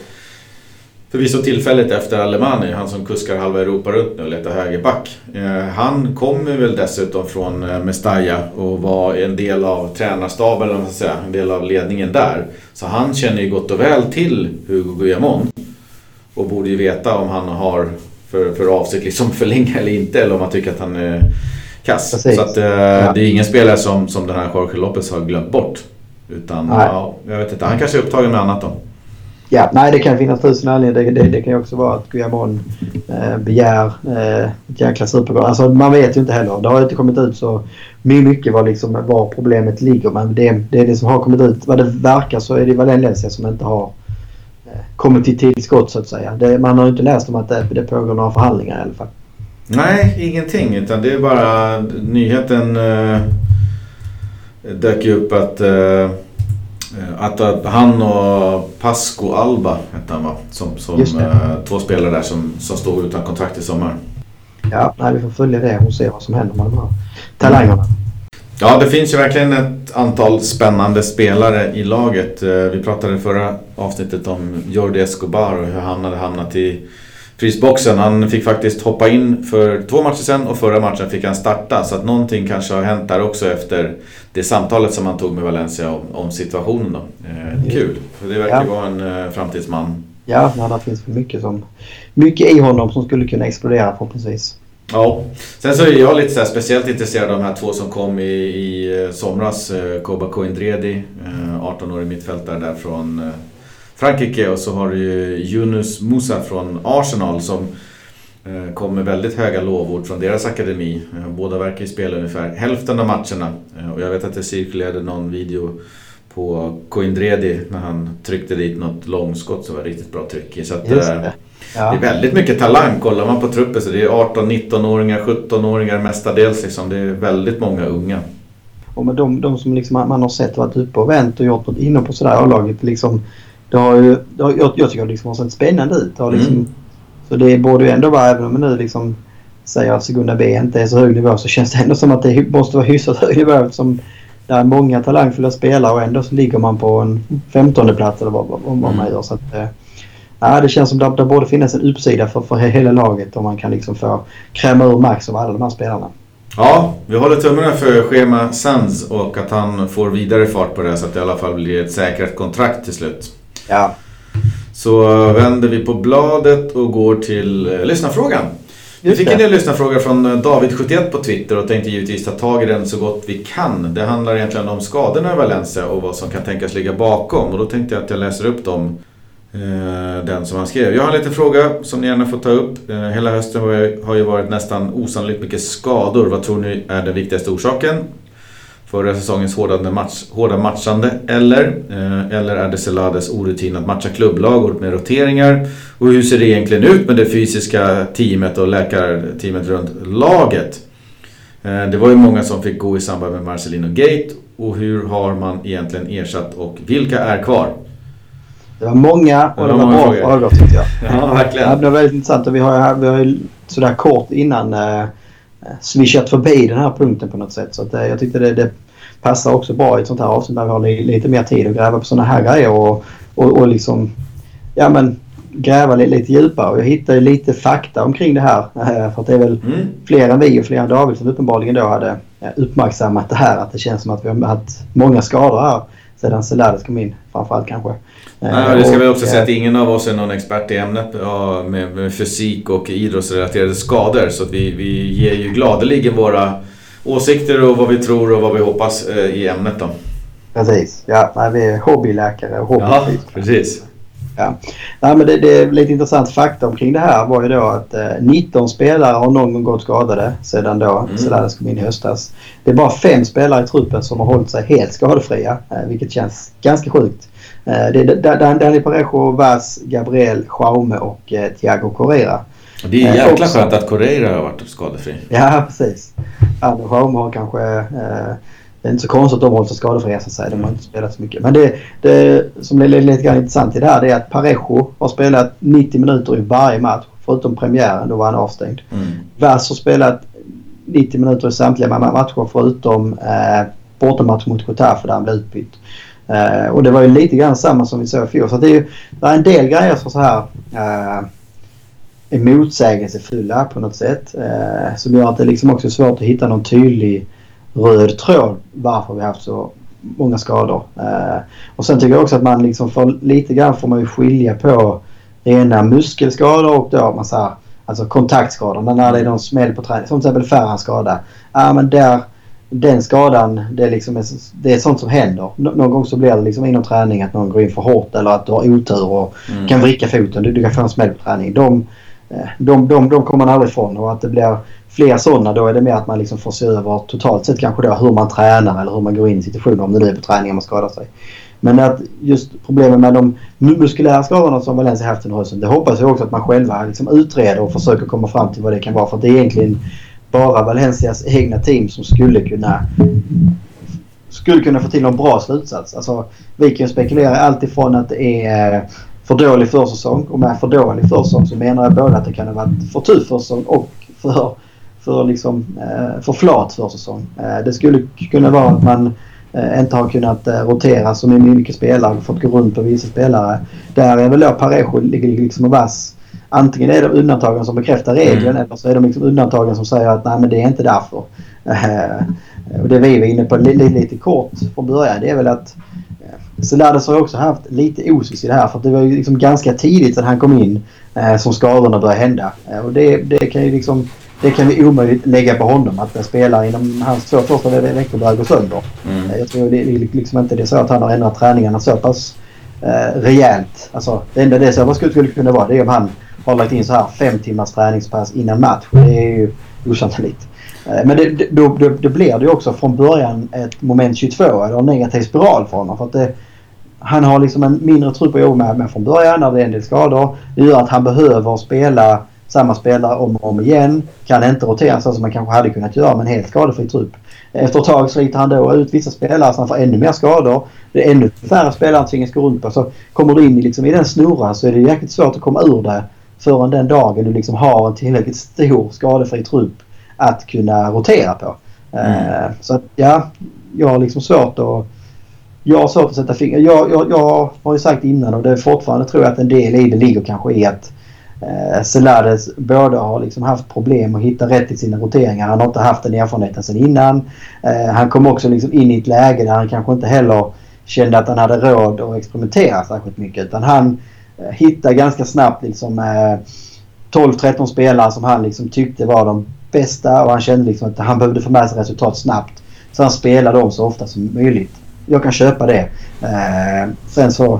förvisso tillfället efter Alemani, han som kuskar halva Europa runt nu och letar högerback. Eh, han kommer väl dessutom från eh, Mestalla och var en del av tränarstaben, eller säga, en del av ledningen där. Så han känner ju gott och väl till Hugo Guillamon och borde ju veta om han har för, för avsikt liksom <laughs> förlänga eller inte eller om han tycker att han är kass. Precis. Så att, eh, ja. det är ingen spelare som, som den här Jorge Lopez har glömt bort. Utan ja, jag vet inte, han kanske är upptagen med annat då. Ja, nej det kan finnas tusen anledningar. Det, det, det, kan ju också vara att Guillamon eh, begär eh, ett jäkla supergol. Alltså man vet ju inte heller. Det har inte kommit ut så mycket var, liksom, var problemet ligger. Men det, det är det som har kommit ut. Vad det verkar så är det Valencia som inte har eh, kommit till tillskott så att säga. Det, man har ju inte läst om att det, det pågår några förhandlingar i alla fall. Nej, ingenting. Utan det är bara nyheten eh, dök ju upp att, eh, att, att han och Pasco Alba hette han va? Som, som eh, två spelare där som, som står utan kontrakt i sommar. Ja, nej, vi får följa det och se vad som händer med de här talangerna. Ja, det finns ju verkligen ett antal spännande spelare i laget. Eh, vi pratade i förra avsnittet om Jordi Escobar och hur han hade hamnat i frysboxen. Han fick faktiskt hoppa in för två matcher sen och förra matchen fick han starta. Så att någonting kanske har hänt där också efter det samtalet som han tog med Valencia om, om situationen. Då. Eh, kul, för det verkar ja. vara en eh, framtidsman. Ja, men det finns mycket, som, mycket i honom som skulle kunna explodera förhoppningsvis. Ja, sen så är jag lite så speciellt intresserad av de här två som kom i, i eh, somras. Eh, Koba Koindredi, eh, 18-årig mittfältare där från eh, Frankrike och så har du ju Yunus Musa från Arsenal som eh, kom med väldigt höga lovord från deras akademi. Eh, båda verkar ju spela ungefär hälften av matcherna. Eh, och jag vet att det cirkulerade någon video på Coindredi när han tryckte dit något långskott som var riktigt bra tryck i. Så att, det. Ja. det. är väldigt mycket talang. Kollar man på truppen så det är 18-19-åringar, 17-åringar mestadels. Liksom. Det är väldigt många unga. Och med de, de som liksom man har sett varit uppe och vänt och gjort något inne på sådär A-laget. Liksom, det har ju, det har, jag, jag tycker det liksom har sett spännande ut. Det liksom, mm. Så det borde ju ändå vara, även om nu liksom säger att Segunda B inte är så hög nivå så känns det ändå som att det måste vara hyfsat hög nivå eftersom det är många talangfulla spelare och ändå så ligger man på en femtonde plats eller vad, vad, vad man mm. gör. Så att, ja, det känns som att det borde finnas en uppsida för, för hela laget om man kan liksom få kräma ur max av alla de här spelarna. Ja, vi håller tummarna för Schema Sands och att han får vidare fart på det så att det i alla fall blir ett säkrat kontrakt till slut. Ja. Så vänder vi på bladet och går till eh, lyssnarfrågan. Vi fick en del lyssnarfrågor från eh, David71 på Twitter och tänkte givetvis ta tag i den så gott vi kan. Det handlar egentligen om skadorna i Valencia och vad som kan tänkas ligga bakom. Och då tänkte jag att jag läser upp dem. Eh, den som han skrev. Jag har en liten fråga som ni gärna får ta upp. Eh, hela hösten har ju varit nästan osannolikt mycket skador. Vad tror ni är den viktigaste orsaken? Förra säsongens hårda, match, hårda matchande eller? Eh, eller är det Celades orutin att matcha klubblag med roteringar? Och hur ser det egentligen ut med det fysiska teamet och läkarteamet runt laget? Eh, det var ju många som fick gå i samband med Marcelino Gate och hur har man egentligen ersatt och vilka är kvar? Det var många och det var, det var bra frågor tyckte jag. <laughs> Ja, verkligen. Ja, det var väldigt intressant och vi har, vi har sådär kort innan eh, swishat förbi den här punkten på något sätt. Så att, eh, jag tyckte det, det passar också bra i ett sånt här avsnitt där vi har lite mer tid att gräva på sådana här grejer och, och, och liksom ja, men, gräva lite, lite djupare. Och jag hittade lite fakta omkring det här. <laughs> Eh, för att det är väl mm. fler än vi och fler än David som uppenbarligen då hade uppmärksammat det här. Att det känns som att vi har haft många skador här sedan Celades kom in framförallt kanske. Nej, det ska vi också säga att ingen av oss är någon expert i ämnet ja, med, med, fysik och idrottsrelaterade skador. Så vi, vi ger ju gladeligen våra åsikter och vad vi tror och vad vi hoppas eh, i ämnet då. Precis. Ja, nej, vi är hobbyläkare och hobbyfysiker. Ja, precis. Ja. Nej, men det, det lite intressant fakta omkring det här var ju då att eh, 19 spelare har någon gång gått skadade sedan då mm. Kom in i höstas. Det är bara fem spelare i truppen som har hållit sig helt skadefria, eh, vilket känns ganska sjukt. Eh, det är Danny Parejo, Vaz, Gabriel, Jaume och eh, Thiago Correira. Det är jäkla också, skönt att Correira har varit skadefri. Ja, precis. Jaume har kanske eh, det är inte så konstigt att de håller sig skadefria så att säga. De har inte spelat så mycket. Men det, det som är lite grann intressant i det här det är att Parejo har spelat 90 minuter i varje match. Förutom premiären, då var han avstängd. Mm. Vass har spelat 90 minuter i samtliga matcher förutom eh, bortamatch mot Getafe där han blev utbytt. Eh, och det var ju lite grann samma som vi såg i fjol. Så det är ju det är en del grejer som så här eh, är motsägelsefulla på något sätt. Eh, som gör att det liksom också är svårt att hitta någon tydlig röd tråd varför vi har haft så många skador. Eh, och sen tycker jag också att man liksom får lite grann får man ju skilja på rena muskelskador och då man så alltså kontaktskador. när det är någon smäll på träning. Som till exempel Ferrans skada. Ja men där, den skadan det är, liksom, det är sånt som händer. Någon gång så blir det liksom inom träning att någon går in för hårt eller att du har otur och mm. kan vricka foten. Du, du kan få en smäll på träning. De, Eh, de, de, de kommer man aldrig ifrån och att det blir fler sådana då är det mer att man liksom får se över totalt sett kanske då hur man tränar eller hur man går in i situationer om det nu är på träningen man skadar sig. Men att just problemet med de muskulära skadorna som Valencia haft under hösten det hoppas jag också att man själva liksom utreder och försöker komma fram till vad det kan vara. För det är egentligen bara Valencias egna team som skulle kunna skulle kunna få till en bra slutsats. Alltså, vi kan spekulera allt ifrån att det är eh, för dålig försäsong och med för dålig försäsong så menar jag både att det kan ha varit för tuff försäsong och för för, liksom, eh, för flat försäsong. Eh, det skulle kunna vara att man eh, inte har kunnat rotera så mycket spelare och fått gå runt på vissa spelare. Där är väl då Parejo liksom och vass. Antingen är det undantagen som bekräftar regeln mm. eller så är de liksom undantagen som säger att nej men det är inte därför. <laughs> och det vi var inne på lite, lite kort från början det är väl att Celades har också haft lite osis i det här för det var ju liksom ganska tidigt när han kom in eh, som skadorna började hända. Eh, och det, det kan ju liksom det kan vi omöjligt lägga på honom att en spelare inom hans två första veckor börjar gå sönder. Mm. Jag tror det är liksom inte det är så att han har ändrat träningarna så pass eh, rejält. Alltså, det enda det skulle, skulle kunna vara det är om han har lagt in så här fem timmars träningspass innan match. Det är ju osannolikt. Eh, men det, då, då, då blir det ju också från början ett moment 22 eller en negativ spiral för honom. För att det, han har liksom en mindre trupp att jobba med, med från början när det är en del skador. Det gör att han behöver spela samma spelare om och om igen. Kan inte rotera så som man kanske hade kunnat göra med en helt skadefri trupp. Efter ett tag sliter han då ut vissa spelare så han får ännu mer skador. Det är ännu färre spelare han tvingas gå runt på. Så kommer du in i, liksom, i den snurran så är det jäkligt svårt att komma ur det förrän den dagen du liksom har en tillräckligt stor skadefri trupp att kunna rotera på. Mm. Så att, ja, jag har liksom svårt att jag har svårt att sätta fingret. Jag, jag, jag har ju sagt innan och det är fortfarande tror jag att en del i det ligger kanske i att eh, Celades både har liksom haft problem att hitta rätt i sina roteringar. Han har inte haft den erfarenheten sedan innan. Eh, han kom också liksom in i ett läge där han kanske inte heller kände att han hade råd att experimentera särskilt mycket. Utan han eh, hittade ganska snabbt liksom eh, 12-13 spelare som han liksom tyckte var de bästa och han kände liksom att han behövde få med sig resultat snabbt. Så han spelade dem så ofta som möjligt. Jag kan köpa det. Eh, sen så,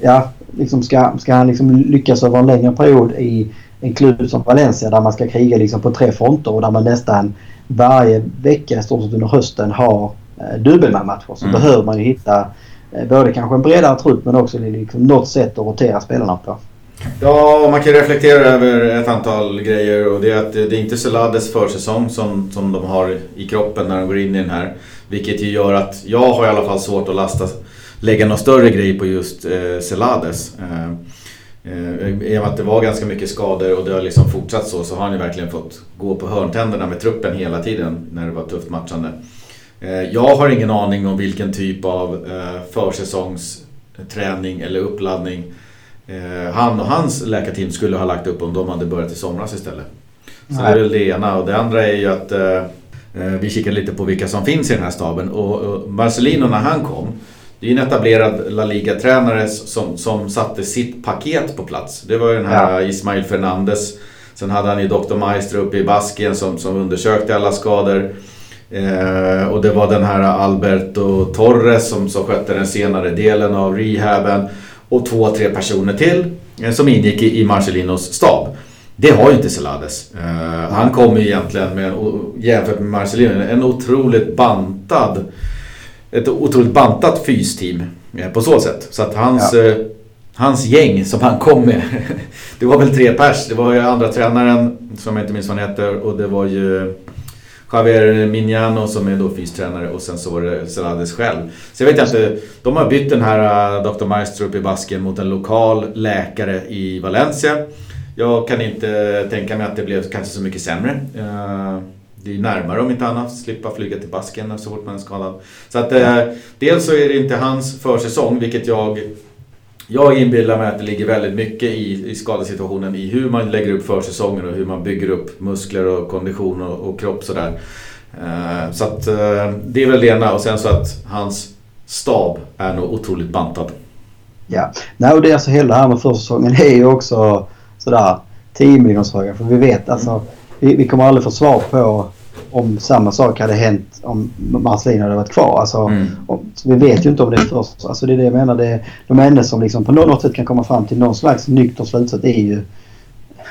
ja, liksom ska, ska han liksom lyckas över en längre period i en klubb som Valencia där man ska kriga liksom på tre fronter och där man nästan varje vecka i stort sett under hösten har eh, dubbelmatcher så mm. behöver man ju hitta eh, både kanske en bredare trupp men också liksom något sätt att rotera spelarna på. Ja, man kan reflektera över ett antal grejer och det är att det är inte Selades försäsong som, som de har i kroppen när de går in i den här. Vilket ju gör att jag har i alla fall svårt att lasta, lägga någon större grej på just eh, Selades. Eh, eh, I och med att det var ganska mycket skador och det har liksom fortsatt så, så har han ju verkligen fått gå på hörntänderna med truppen hela tiden när det var tufft matchande. Eh, jag har ingen aning om vilken typ av eh, försäsongsträning eller uppladdning han och hans läkarteam skulle ha lagt upp om de hade börjat i somras istället. Så Nej. det är väl det ena. Och det andra är ju att eh, eh, vi kikar lite på vilka som finns i den här staben. Och, och Marcelino när han kom, det är ju en etablerad La Liga-tränare som, som satte sitt paket på plats. Det var ju den här ja. Ismail Fernandes. Sen hade han ju Dr. Maestro uppe i Baskien som, som undersökte alla skador. Eh, och det var den här Alberto Torres som, som skötte den senare delen av rehaben och två, tre personer till eh, som ingick i Marcelinos stab. Det har ju inte Celades. Uh, han kommer ju egentligen med, jämfört med Marcelino, en otroligt bantad ett otroligt bantat fysteam uh, på så sätt. Så att hans, ja. hans gäng som han kom med, <laughs> det var väl tre pers. Det var ju andra tränaren som jag inte minns vad han heter och det var ju Javier Mignano som är då fystränare och sen så var det Celades själv. Så jag vet inte, de har bytt den här äh, Dr. Maestro upp i Basken mot en lokal läkare i Valencia. Jag kan inte tänka mig att det blev kanske så mycket sämre. Äh, det är närmare om inte annat, slippa flyga till Basken så fort man är skadad. Så att äh, dels så är det inte hans försäsong, vilket jag jag inbillar mig att det ligger väldigt mycket i, i skadesituationen i hur man lägger upp försäsongen och hur man bygger upp muskler och kondition och, och kropp sådär. Uh, så att uh, det är väl det ena och sen så att hans stab är nog otroligt bantad. Ja, nej och det är alltså hela det här med försäsongen är ju också sådär 10-miljonersfrågan för vi vet alltså vi, vi kommer aldrig få svar på om samma sak hade hänt om Marcelino hade varit kvar. Alltså, mm. om, vi vet ju inte om det är först. Alltså, det är det jag menar. Det, de enda som liksom på något sätt kan komma fram till någon slags nykter slutsats är ju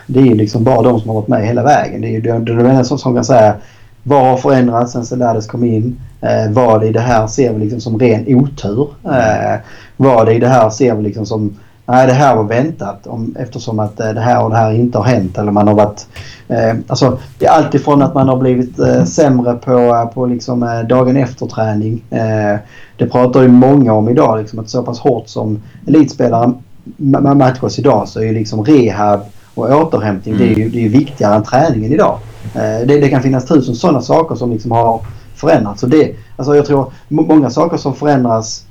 det är ju liksom bara de som har varit med hela vägen. Det är ju de, de enda som, som kan säga vad har förändrats sen Celades kom in? Eh, vad i det här ser vi liksom som ren otur? Eh, vad i det här ser vi liksom som nej det här var väntat om, eftersom att eh, det här och det här inte har hänt eller man har varit... Eh, alltså det är alltifrån att man har blivit eh, sämre på, på liksom, eh, dagen efter träning. Eh, det pratar ju många om idag liksom att så pass hårt som elitspelare matchas idag så är ju liksom rehab och återhämtning mm. det, är ju, det är viktigare än träningen idag. Eh, det, det, kan finnas tusen sådana saker som liksom har förändrats. Så det, alltså jag tror många saker som förändras Eh,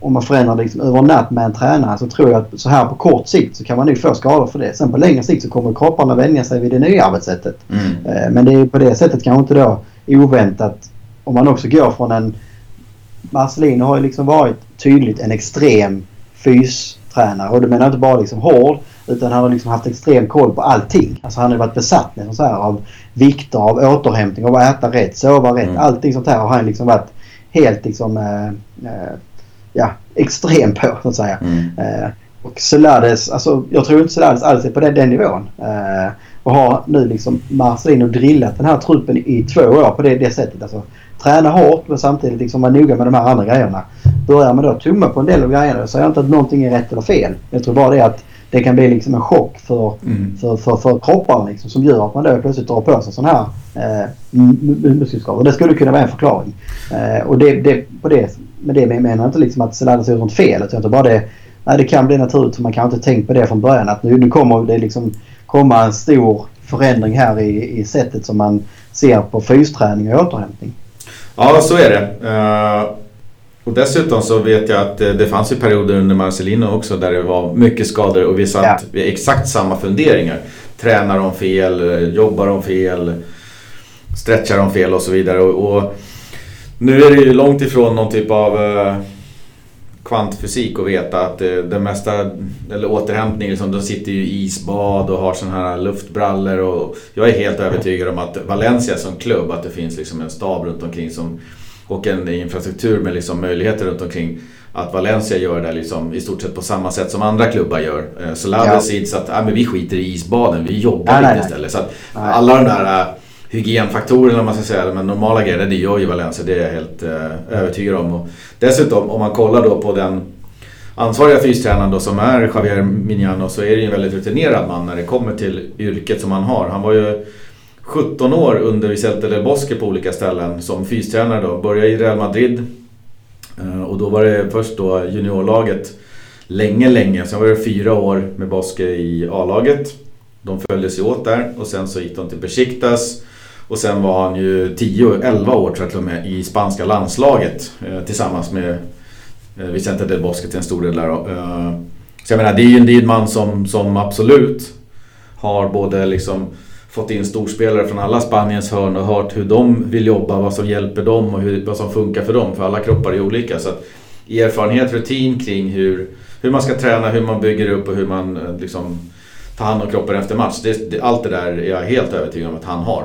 om man förändrar det liksom över natt med en tränare så tror jag att så här på kort sikt så kan man nog få skador för det. Sen på längre sikt så kommer kropparna vänja sig vid det nya arbetssättet. Mm. Eh, men det är på det sättet kanske inte då oväntat om man också går från en... Marcelino har ju liksom varit tydligt en extrem fystränare och det menar inte bara liksom hård utan han har liksom haft extrem koll på allting. Alltså han har varit besatt med så här av vikter, av återhämtning, av att äta rätt, sova rätt. Mm. Allting sånt här har han liksom varit helt liksom eh, eh, ja, extrem på så att säga. Mm. Eh, och Celades, alltså jag tror inte Celades alls är på den, den nivån. Eh, och har nu liksom Marcelino drillat den här truppen i två år på det, det sättet. Alltså, träna hårt men samtidigt liksom vara noga med de här andra grejerna. Börjar man då tumma på en del av grejerna så säger jag inte att någonting är rätt eller fel. Jag tror bara det att det kan bli liksom en chock för, mm. för, för, för kropparna liksom, som gör att man då plötsligt drar på sig sådana här eh, muskelskador. Det skulle kunna vara en förklaring. Eh, och det, det, på det, med det menar jag inte liksom att Celades har gjort något fel. Utan bara det, nej, det kan bli naturligt för man kanske inte tänkt på det från början. Att nu, nu kommer det liksom komma en stor förändring här i, i sättet som man ser på fysträning och återhämtning. Ja, så är det. Uh, och dessutom så vet jag att det fanns ju perioder under Marcelino också där det var mycket skador och vi satt ja. vid exakt samma funderingar. Tränar de fel? Jobbar de fel? Stretchar de fel och så vidare. Och, och nu är det ju långt ifrån någon typ av uh, kvantfysik att veta att det, mesta, eller återhämtning, liksom, de sitter ju i isbad och har sådana här luftbrallor. Och jag är helt övertygad om att Valencia som klubb, att det finns liksom en stab runt omkring som, och en infrastruktur med liksom möjligheter runt omkring. Att Valencia gör det liksom i stort sett på samma sätt som andra klubbar gör. Eh, så Lades ja. att ah, men vi skiter i isbaden, vi jobbar nej, lite istället. Så att alla de där äh, hygienfaktorerna man ska säga, men normala grejer, det gör ju Valencia. Det är jag helt eh, övertygad om. Och dessutom om man kollar då på den ansvariga fystränaren då som är Javier Mignano så är det ju en väldigt rutinerad man när det kommer till yrket som han har. Han var ju 17 år under Vicente del Bosque på olika ställen som fystränare då. Började i Real Madrid eh, och då var det först då juniorlaget länge, länge. Sen var det fyra år med Bosque i A-laget. De följdes ju åt där och sen så gick de till Besiktas och sen var han ju 10-11 år tror jag till och med i spanska landslaget eh, tillsammans med eh, Vicente del Bosque till en stor del där. då så jag menar det är ju en, en man som, som absolut har både liksom fått in storspelare från alla Spaniens hörn och hört hur de vill jobba, vad som hjälper dem och hur, vad som funkar för dem. För alla kroppar är olika. Så att erfarenhet, rutin kring hur, hur man ska träna, hur man bygger upp och hur man eh, liksom tar hand om kroppen efter match. Det, det, allt det där är jag helt övertygad om att han har.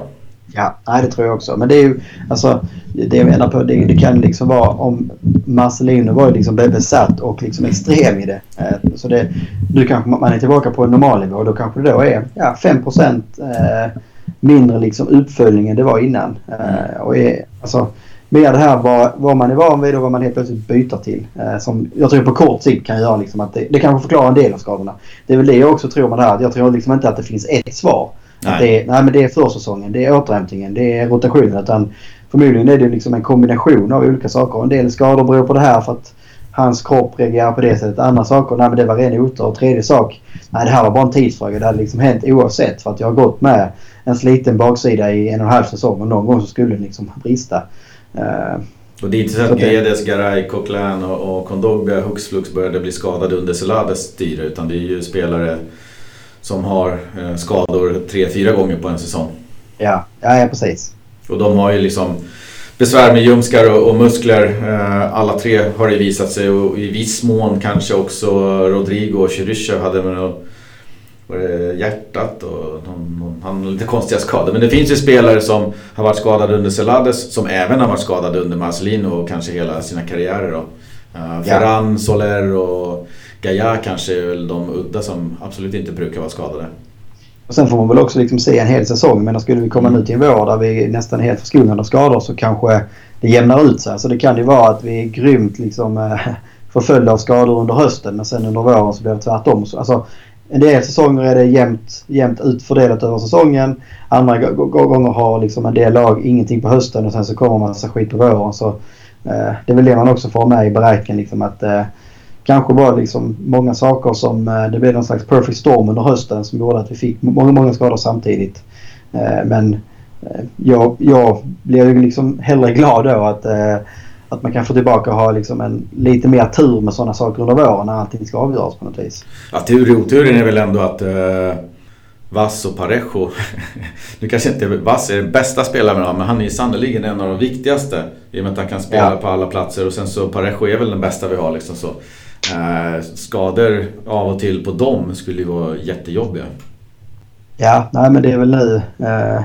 Ja, nej, det tror jag också. Men det är ju alltså det jag menar på. Det, det kan liksom vara om Marcelino var ju liksom besatt och liksom extrem i det. Eh, så det, nu kanske man är tillbaka på en normal nivå. Då kanske det då är ja, 5% eh, mindre liksom uppföljning än det var innan. Eh, och är, alltså, mer det här vad, vad man är van vid och vad man helt plötsligt byter till. Eh, som jag tror på kort sikt kan göra liksom att det, det kanske förklarar en del av skadorna. Det är väl det jag också tror med det här. Jag tror liksom inte att det finns ett svar. Nej. Det, nej men det är försäsongen, det är återhämtningen, det är rotationen. Utan förmodligen är det liksom en kombination av olika saker. En del skador beror på det här för att hans kropp reagerar på det sättet. Andra saker, nej men det var ren otur. Och tredje sak, nej det här var bara en tidsfråga. Det hade liksom hänt oavsett. För att jag har gått med en sliten baksida i en och en halv säsong och någon gång så skulle det liksom brista. Uh, och det är inte så att Guedes, Garay, Coquelin och, och Kondogbia hux flux började bli skadade under Celades styre. Utan det är ju spelare som har eh, skador tre, fyra gånger på en säsong. Ja, ja, ja precis. Och de har ju liksom besvär med ljumskar och, och muskler. Eh, alla tre har det visat sig och i viss mån kanske också Rodrigo och Chiryshev hade med något, var det hjärtat och någon, han lite konstiga skador. Men det finns ju spelare som har varit skadade under Celades som även har varit skadade under Marcelino och kanske hela sina karriärer. Då. Uh, Ferran, ja. Soler och Gaia kanske är väl de udda som absolut inte brukar vara skadade. Och sen får man väl också liksom se en hel säsong. Men skulle vi komma mm. nu till en vår där vi nästan helt förskonade av skador så kanske det jämnar ut sig. Så det kan ju vara att vi är grymt liksom eh, <laughs> förföljda av skador under hösten men sen under våren så blir det tvärtom. Alltså, en del säsonger är det jämnt, jämnt utfördelat över säsongen. Andra gånger har liksom en del lag ingenting på hösten och sen så kommer man massa skit på våren. Så, eh, det är väl det man också får med i beräkningen. Liksom att, eh, kanske var liksom många saker som eh, det blev någon slags perfect storm under hösten som gjorde att vi fick många, många skador samtidigt. Eh, men eh, jag, jag blir liksom hellre glad då att, att man kan få tillbaka och ha liksom en lite mer tur med sådana saker under våren när allting ska avgöras på något vis. Ja, tur och oturen är väl ändå att uh, Vass och Parejo, <laughs> nu kanske inte Vass är den bästa spelaren men han är sannerligen en av de viktigaste. I och med att han kan spela ja. på alla platser och sen så Parejo är väl den bästa vi har liksom så. Eh, skador av och till på dem skulle ju vara jättejobbiga. Ja, nej men det är väl nu eh,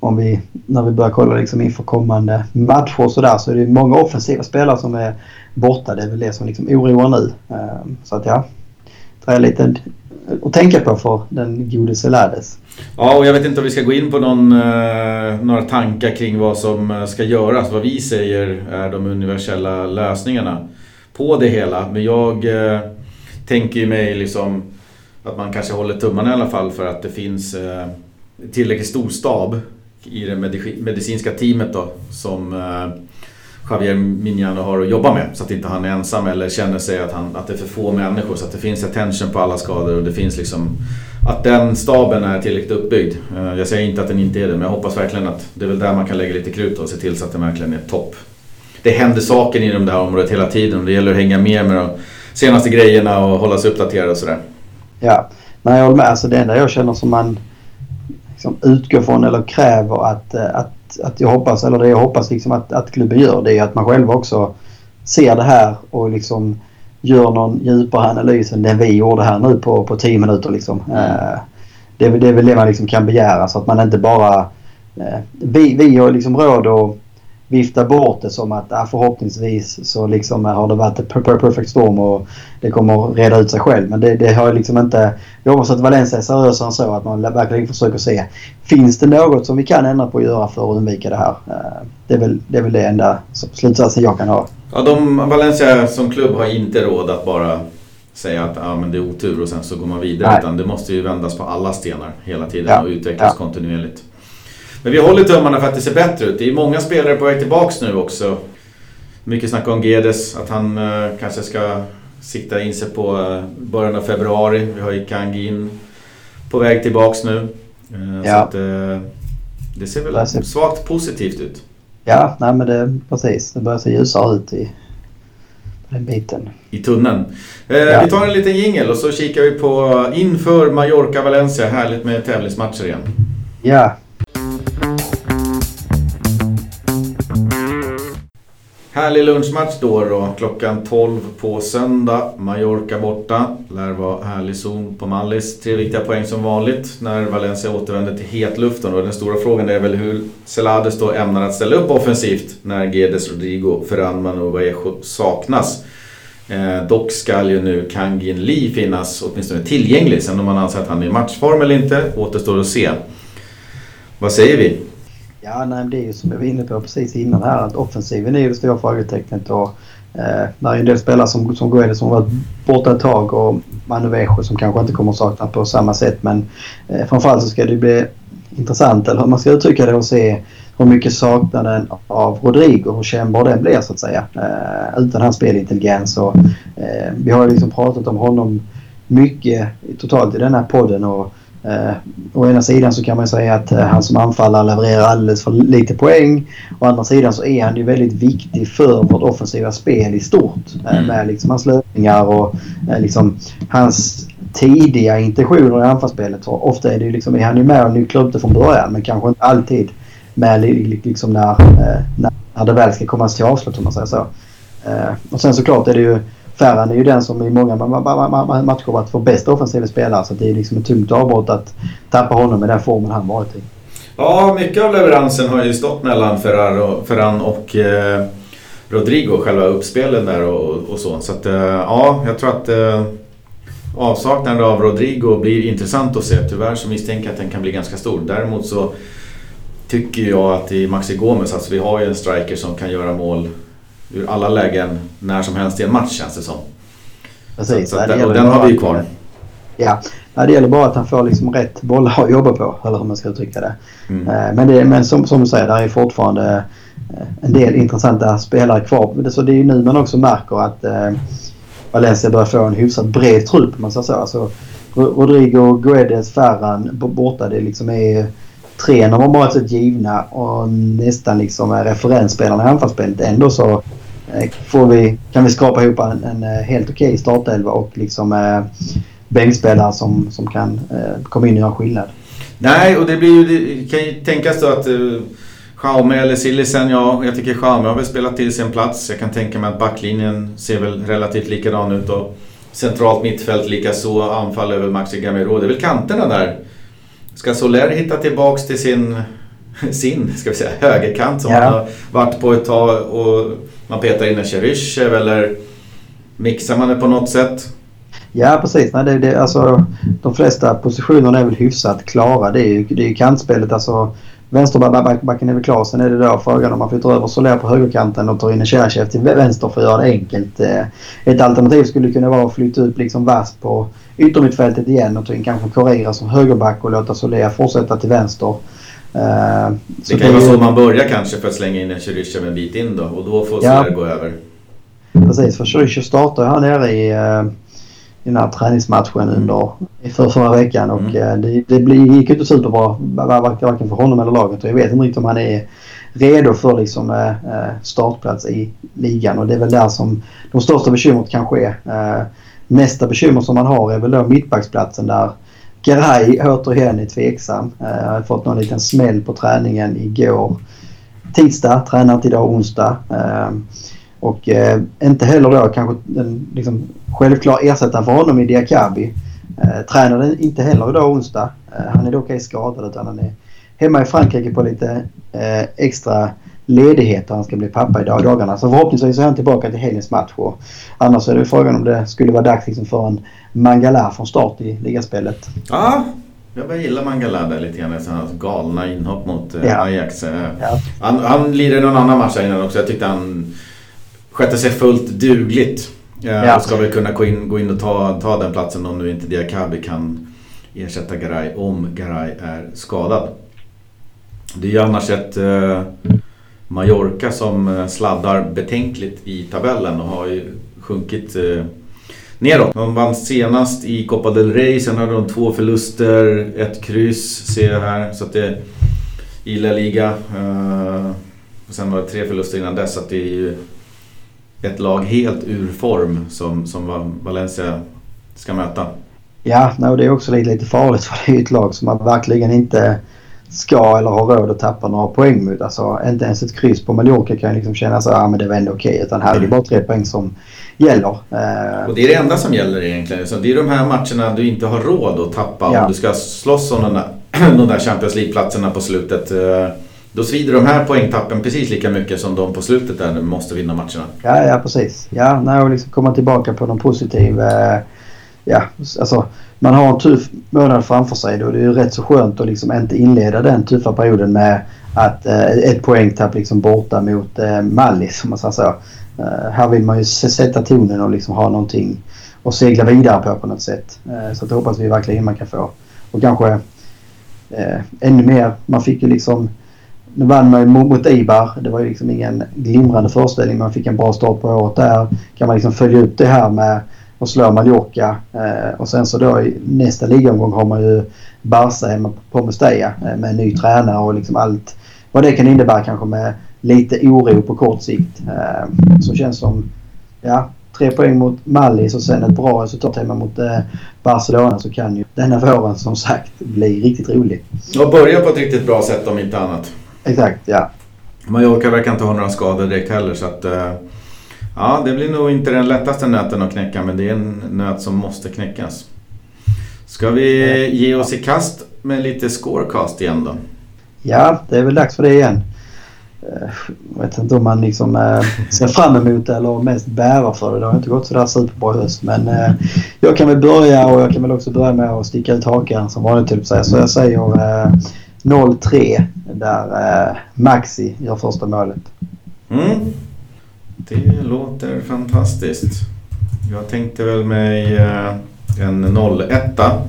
om vi, när vi börjar kolla liksom inför kommande matcher och sådär så är det många offensiva spelare som är borta. Det är väl det som liksom oroar nu. Eh, så att ja, det är lite att tänka på för den gode Celades. Ja, och jag vet inte om vi ska gå in på någon, eh, några tankar kring vad som eh, ska göras. Vad vi säger är de universella lösningarna på det hela. Men jag eh, tänker ju mig liksom att man kanske håller tummarna i alla fall för att det finns eh, tillräckligt stor stab i det medicinska teamet då som eh, Javier Minjano har att jobba med. Så att inte han är ensam eller känner sig att, han, att det är för få människor. Så att det finns attention på alla skador och det finns liksom... Att den staben är tillräckligt uppbyggd. Eh, jag säger inte att den inte är det men jag hoppas verkligen att det är väl där man kan lägga lite krut och se till så att den verkligen är topp. Det händer saker inom det här området hela tiden och det gäller att hänga med med de senaste grejerna och hålla sig uppdaterad och sådär. Ja, nej jag håller med. Alltså det enda jag känner som man liksom utgår från eller kräver att, eh, att att jag hoppas, eller det jag hoppas liksom att, att klubben gör det är att man själv också ser det här och liksom gör någon djupare analys än den vi gjorde här nu på, på 10 minuter. Liksom. Eh, det, är, det är väl det man liksom kan begära så att man inte bara... Eh, vi, vi har liksom råd att vifta bort det som att ah, förhoppningsvis så liksom har det varit ett perfect storm och det kommer att reda ut sig själv. Men det, det har liksom inte... Jag hoppas att Valencia är seriösare än så. Att man verkligen försöker se. Finns det något som vi kan ändra på att göra för att undvika det här? Eh, det är väl det, är väl det enda slutsatsen jag kan ha. Ja, de, Valencia som klubb har inte råd att bara säga att ah, men det är otur och sen så går man vidare. Nej. Utan det måste ju vändas på alla stenar hela tiden ja. och utvecklas ja. kontinuerligt. Men vi håller tummarna för att det ser bättre ut. Det är många spelare på väg tillbaks nu också. Mycket snack om Gedes, att han uh, kanske ska sikta in sig på uh, början av februari. Vi har ju Kangin på väg tillbaks nu. Ja. Så att, det ser väl ser... svagt positivt ut. Ja, nej men det precis. Det börjar se ljusare ut i den biten. I tunneln. Ja. Vi tar en liten jingel och så kikar vi på inför Mallorca-Valencia. Härligt med tävlingsmatcher igen. Ja, Härlig lunchmatch då, då klockan 12 på söndag. Mallorca borta. Lär vara härlig zon på Mallis. Tre viktiga poäng som vanligt när Valencia återvänder till hetluften. Och den stora frågan är väl hur Celades då ämnar att ställa upp offensivt när Gedes, Rodrigo, Ferran och Vallejo saknas. Eh, dock ska ju nu Kangin Lee finnas åtminstone tillgänglig. Sen om man anser att han är i matchform eller inte återstår att se. Vad säger vi? Ja, nej, det är ju som jag var inne på precis innan här att offensiven är ju det stora frågetecknet. Och, eh, det är en del spelare som, som Guedes som varit borta ett tag och Manu som kanske inte kommer att sakna på samma sätt. Men eh, framförallt så ska det bli intressant, eller hur man ska uttrycka det, och se hur mycket saknaden av Rodrigo, hur kännbar den blir så att säga. Eh, utan hans spelintelligens. Och, eh, vi har liksom pratat om honom mycket totalt i den här podden. Och, Eh, å ena sidan så kan man säga att eh, han som anfallare levererar alldeles för lite poäng. Å andra sidan så är han ju väldigt viktig för vårt offensiva spel i stort. Eh, mm. med liksom hans löpningar och eh, liksom hans tidiga intentioner i anfallsspelet. Så ofta är, det liksom, är han ju med och nycklar upp det från början men kanske inte alltid med liksom när, eh, när, när det väl ska komma till avslut om man säger så. Eh, och sen såklart är det ju Ferran är ju den som i många matcher varit vår bästa offensiva spelare. Så det är liksom ett tungt avbrott att tappa honom i den formen han varit i. Ja, mycket av leveransen har ju stått mellan Ferran och eh, Rodrigo, själva uppspelen där och, och så. Så att, eh, ja, jag tror att eh, avsaknaden av Rodrigo blir intressant att se. Tyvärr så misstänker jag att den kan bli ganska stor. Däremot så tycker jag att i Maxi Gomez, alltså vi har ju en striker som kan göra mål ur alla lägen när som helst i en match känns det som. Precis. Så, så den, och den har vi ju kvar. Ja, det gäller bara att han får liksom rätt bollar att jobba på. Eller hur man ska uttrycka det. Mm. Eh, men, det, men som, som du säger, det är fortfarande eh, en del intressanta spelare kvar. Så det är ju nu man också märker att eh, Valencia börjar få en hyfsat bred trupp. Man säger så. Alltså, Rodrigo, Guedes, Ferran borta. Det liksom är tre normalt sett givna och nästan liksom referensspelarna i anfallsspelet. Ändå så får vi, kan vi skapa ihop en, en eh, helt okej okay startelva och liksom eh, bänkspelare som, som kan eh, komma in och göra skillnad. Nej, och det blir ju, det kan ju tänkas då att eh, Jaume eller Sillisen, ja, jag tycker Jaume har väl spelat till sin plats. Jag kan tänka mig att backlinjen ser väl relativt likadan ut och centralt mittfält likaså. Anfall över Maxi Gamero. Det är väl kanterna där. Ska Soler hitta tillbaks till sin, <laughs> sin ska vi säga, högerkant som ja. han har varit på ett tag och man petar in en Cheryshev eller mixar man det på något sätt? Ja precis. Nej, det, det, alltså, de flesta positionerna är väl hyfsat klara. Det är ju, det är ju kantspelet. Alltså, vänsterbacken är väl klar. Sen är det då frågan om man flyttar över Soler på högerkanten och tar in en Cheryshev till vänster för att göra det enkelt. Eh, ett alternativ skulle kunna vara att flytta upp liksom Vass på yttermittfältet igen och ta in kanske Correira som högerback och låta Soler fortsätta till vänster. Uh, det kan ju vara så man börjar kanske för att slänga in en Cherichev en bit in då och då får ja. gå över. Precis, för Cherichev startade här nere i, uh, i den här träningsmatchen under för förra veckan och mm. uh, det, det gick inte superbra varken för honom eller laget och jag vet inte riktigt om han är redo för liksom, startplats i ligan och det är väl där som de största bekymret kanske är. nästa bekymmer som man har är väl då mittbacksplatsen där Garay återigen är tveksam. Eh, jag har fått någon liten smäll på träningen igår. Tisdag, tränar inte idag onsdag. Eh, och eh, inte heller då kanske den liksom, självklar ersättaren för honom i Diakabi. Tränar inte heller idag onsdag. han är dock ej skadad utan han är hemma i Frankrike på lite extra ledighet och han ska bli pappa i dagarna. Så förhoppningsvis är han tillbaka till helgens match. Och annars är det frågan om det skulle vara dags liksom för en Mangala från start i ligaspelet. Ja, jag börjar gilla Mangala där lite grann. Hans galna inhopp mot eh, ja. Ajax. Eh. Ja. Han, han lirade någon annan match innan också. Jag tyckte han skötte sig fullt dugligt. Ja. Och ska väl kunna gå in, gå in och ta, ta den platsen om nu inte Diakabi kan ersätta Garay om Garay är skadad. Det är ju annars ett eh, Mallorca som eh, sladdar betänkligt i tabellen och har ju sjunkit eh, neråt. De vann senast i Copa del Rey, sen hade de två förluster, ett kryss ser jag här. Så att det i La Liga. Uh, och sen var det tre förluster innan dess. Så att det är ju ett lag helt ur form som, som Valencia ska möta. Ja, no, det är också lite, lite farligt för det är ett lag som man verkligen inte ska eller har råd att tappa några poäng mot. Alltså inte ens ett kryss på Mallorca kan liksom känna så ah, men det var ändå okej. Utan här är det bara tre poäng som gäller. Eh, och det är det enda som gäller egentligen. Så det är de här matcherna du inte har råd att tappa ja. om du ska slåss om de där, <clears throat> de där Champions League-platserna på slutet. Eh, då svider de här poängtappen precis lika mycket som de på slutet där du måste vinna matcherna. Ja, ja precis. Ja, när jag liksom komma tillbaka på någon positiv... Eh, ja, alltså man har en tuff månad framför sig då det är ju rätt så skönt att liksom inte inleda den tuffa perioden med att eh, ett poängtapp liksom borta mot eh, Mallis om man säger så. Eh, här vill man ju sätta tonen och liksom ha någonting att segla vidare på på något sätt. Eh, så det hoppas vi verkligen man kan få. Och kanske eh, ännu mer. Man fick ju liksom... Nu vann man ju mot Ibar. Det var ju liksom ingen glimrande föreställning. Man fick en bra start på året där. Kan man liksom följa upp det här med att slå Mallorca. och sen så då i nästa ligaomgång har man ju Barca hemma på Mestalla med en ny tränare och liksom allt vad det kan innebära kanske med lite oro på kort sikt. Eh, så känns som, ja, tre poäng mot Mallis och sen ett bra resultat hemma mot eh, Barcelona så kan ju denna våren som sagt bli riktigt rolig. Och börja på ett riktigt bra sätt om inte annat. Exakt, ja. Mallorca verkar inte ha några skador direkt heller så att eh, Ja, det blir nog inte den lättaste nöten att knäcka men det är en nöt som måste knäckas. Ska vi ge oss i kast med lite scorecast igen då? Ja, det är väl dags för det igen. Eh, jag vet inte om man liksom äh, ser fram emot det eller mest bävar för det. Det har inte gått sådär superbra i höst. Men jag kan väl börja och jag kan väl också börja med att sticka ut hakan som vanligt typ. Så jag säger äh, 0-3 där Maxi gör första målet. Mm. Det låter fantastiskt. Jag tänkte väl mig en 0-1.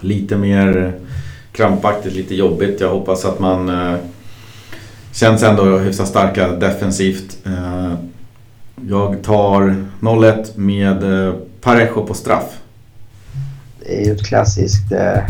Lite mer krampaktigt, lite jobbigt. Jag hoppas att man Känns ändå hyfsat starka defensivt. Eh, jag tar 0-1 med eh, Parejo på straff. Det är ju ett klassiskt, eh,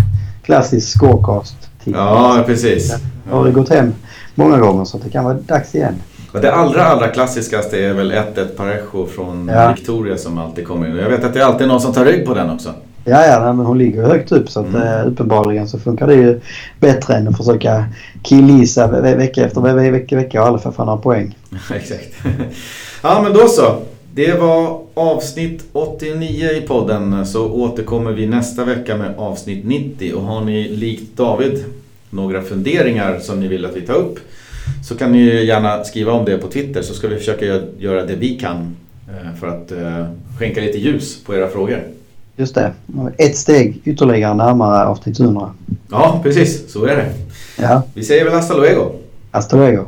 klassiskt scorecast. Ja, precis. Har det gått hem många gånger så det kan vara dags igen. Det allra, allra klassiskaste är väl 1-1 Parejo från ja. Victoria som alltid kommer in. Jag vet att det är alltid någon som tar rygg på den också. Ja, ja men hon ligger högt upp så att, mm. uh, uppenbarligen så funkar det ju bättre än att försöka killgissa ve vecka efter ve vecka, vecka och aldrig få några poäng. <laughs> Exakt. <laughs> ja, men då så. Det var avsnitt 89 i podden så återkommer vi nästa vecka med avsnitt 90 och har ni likt David några funderingar som ni vill att vi tar upp så kan ni gärna skriva om det på Twitter så ska vi försöka göra det vi kan eh, för att eh, skänka lite ljus på era frågor. Just det. Ett steg ytterligare närmare avsnitt 100. Ja, precis. Så är det. Ja. Vi säger väl hasta luego. Hasta luego.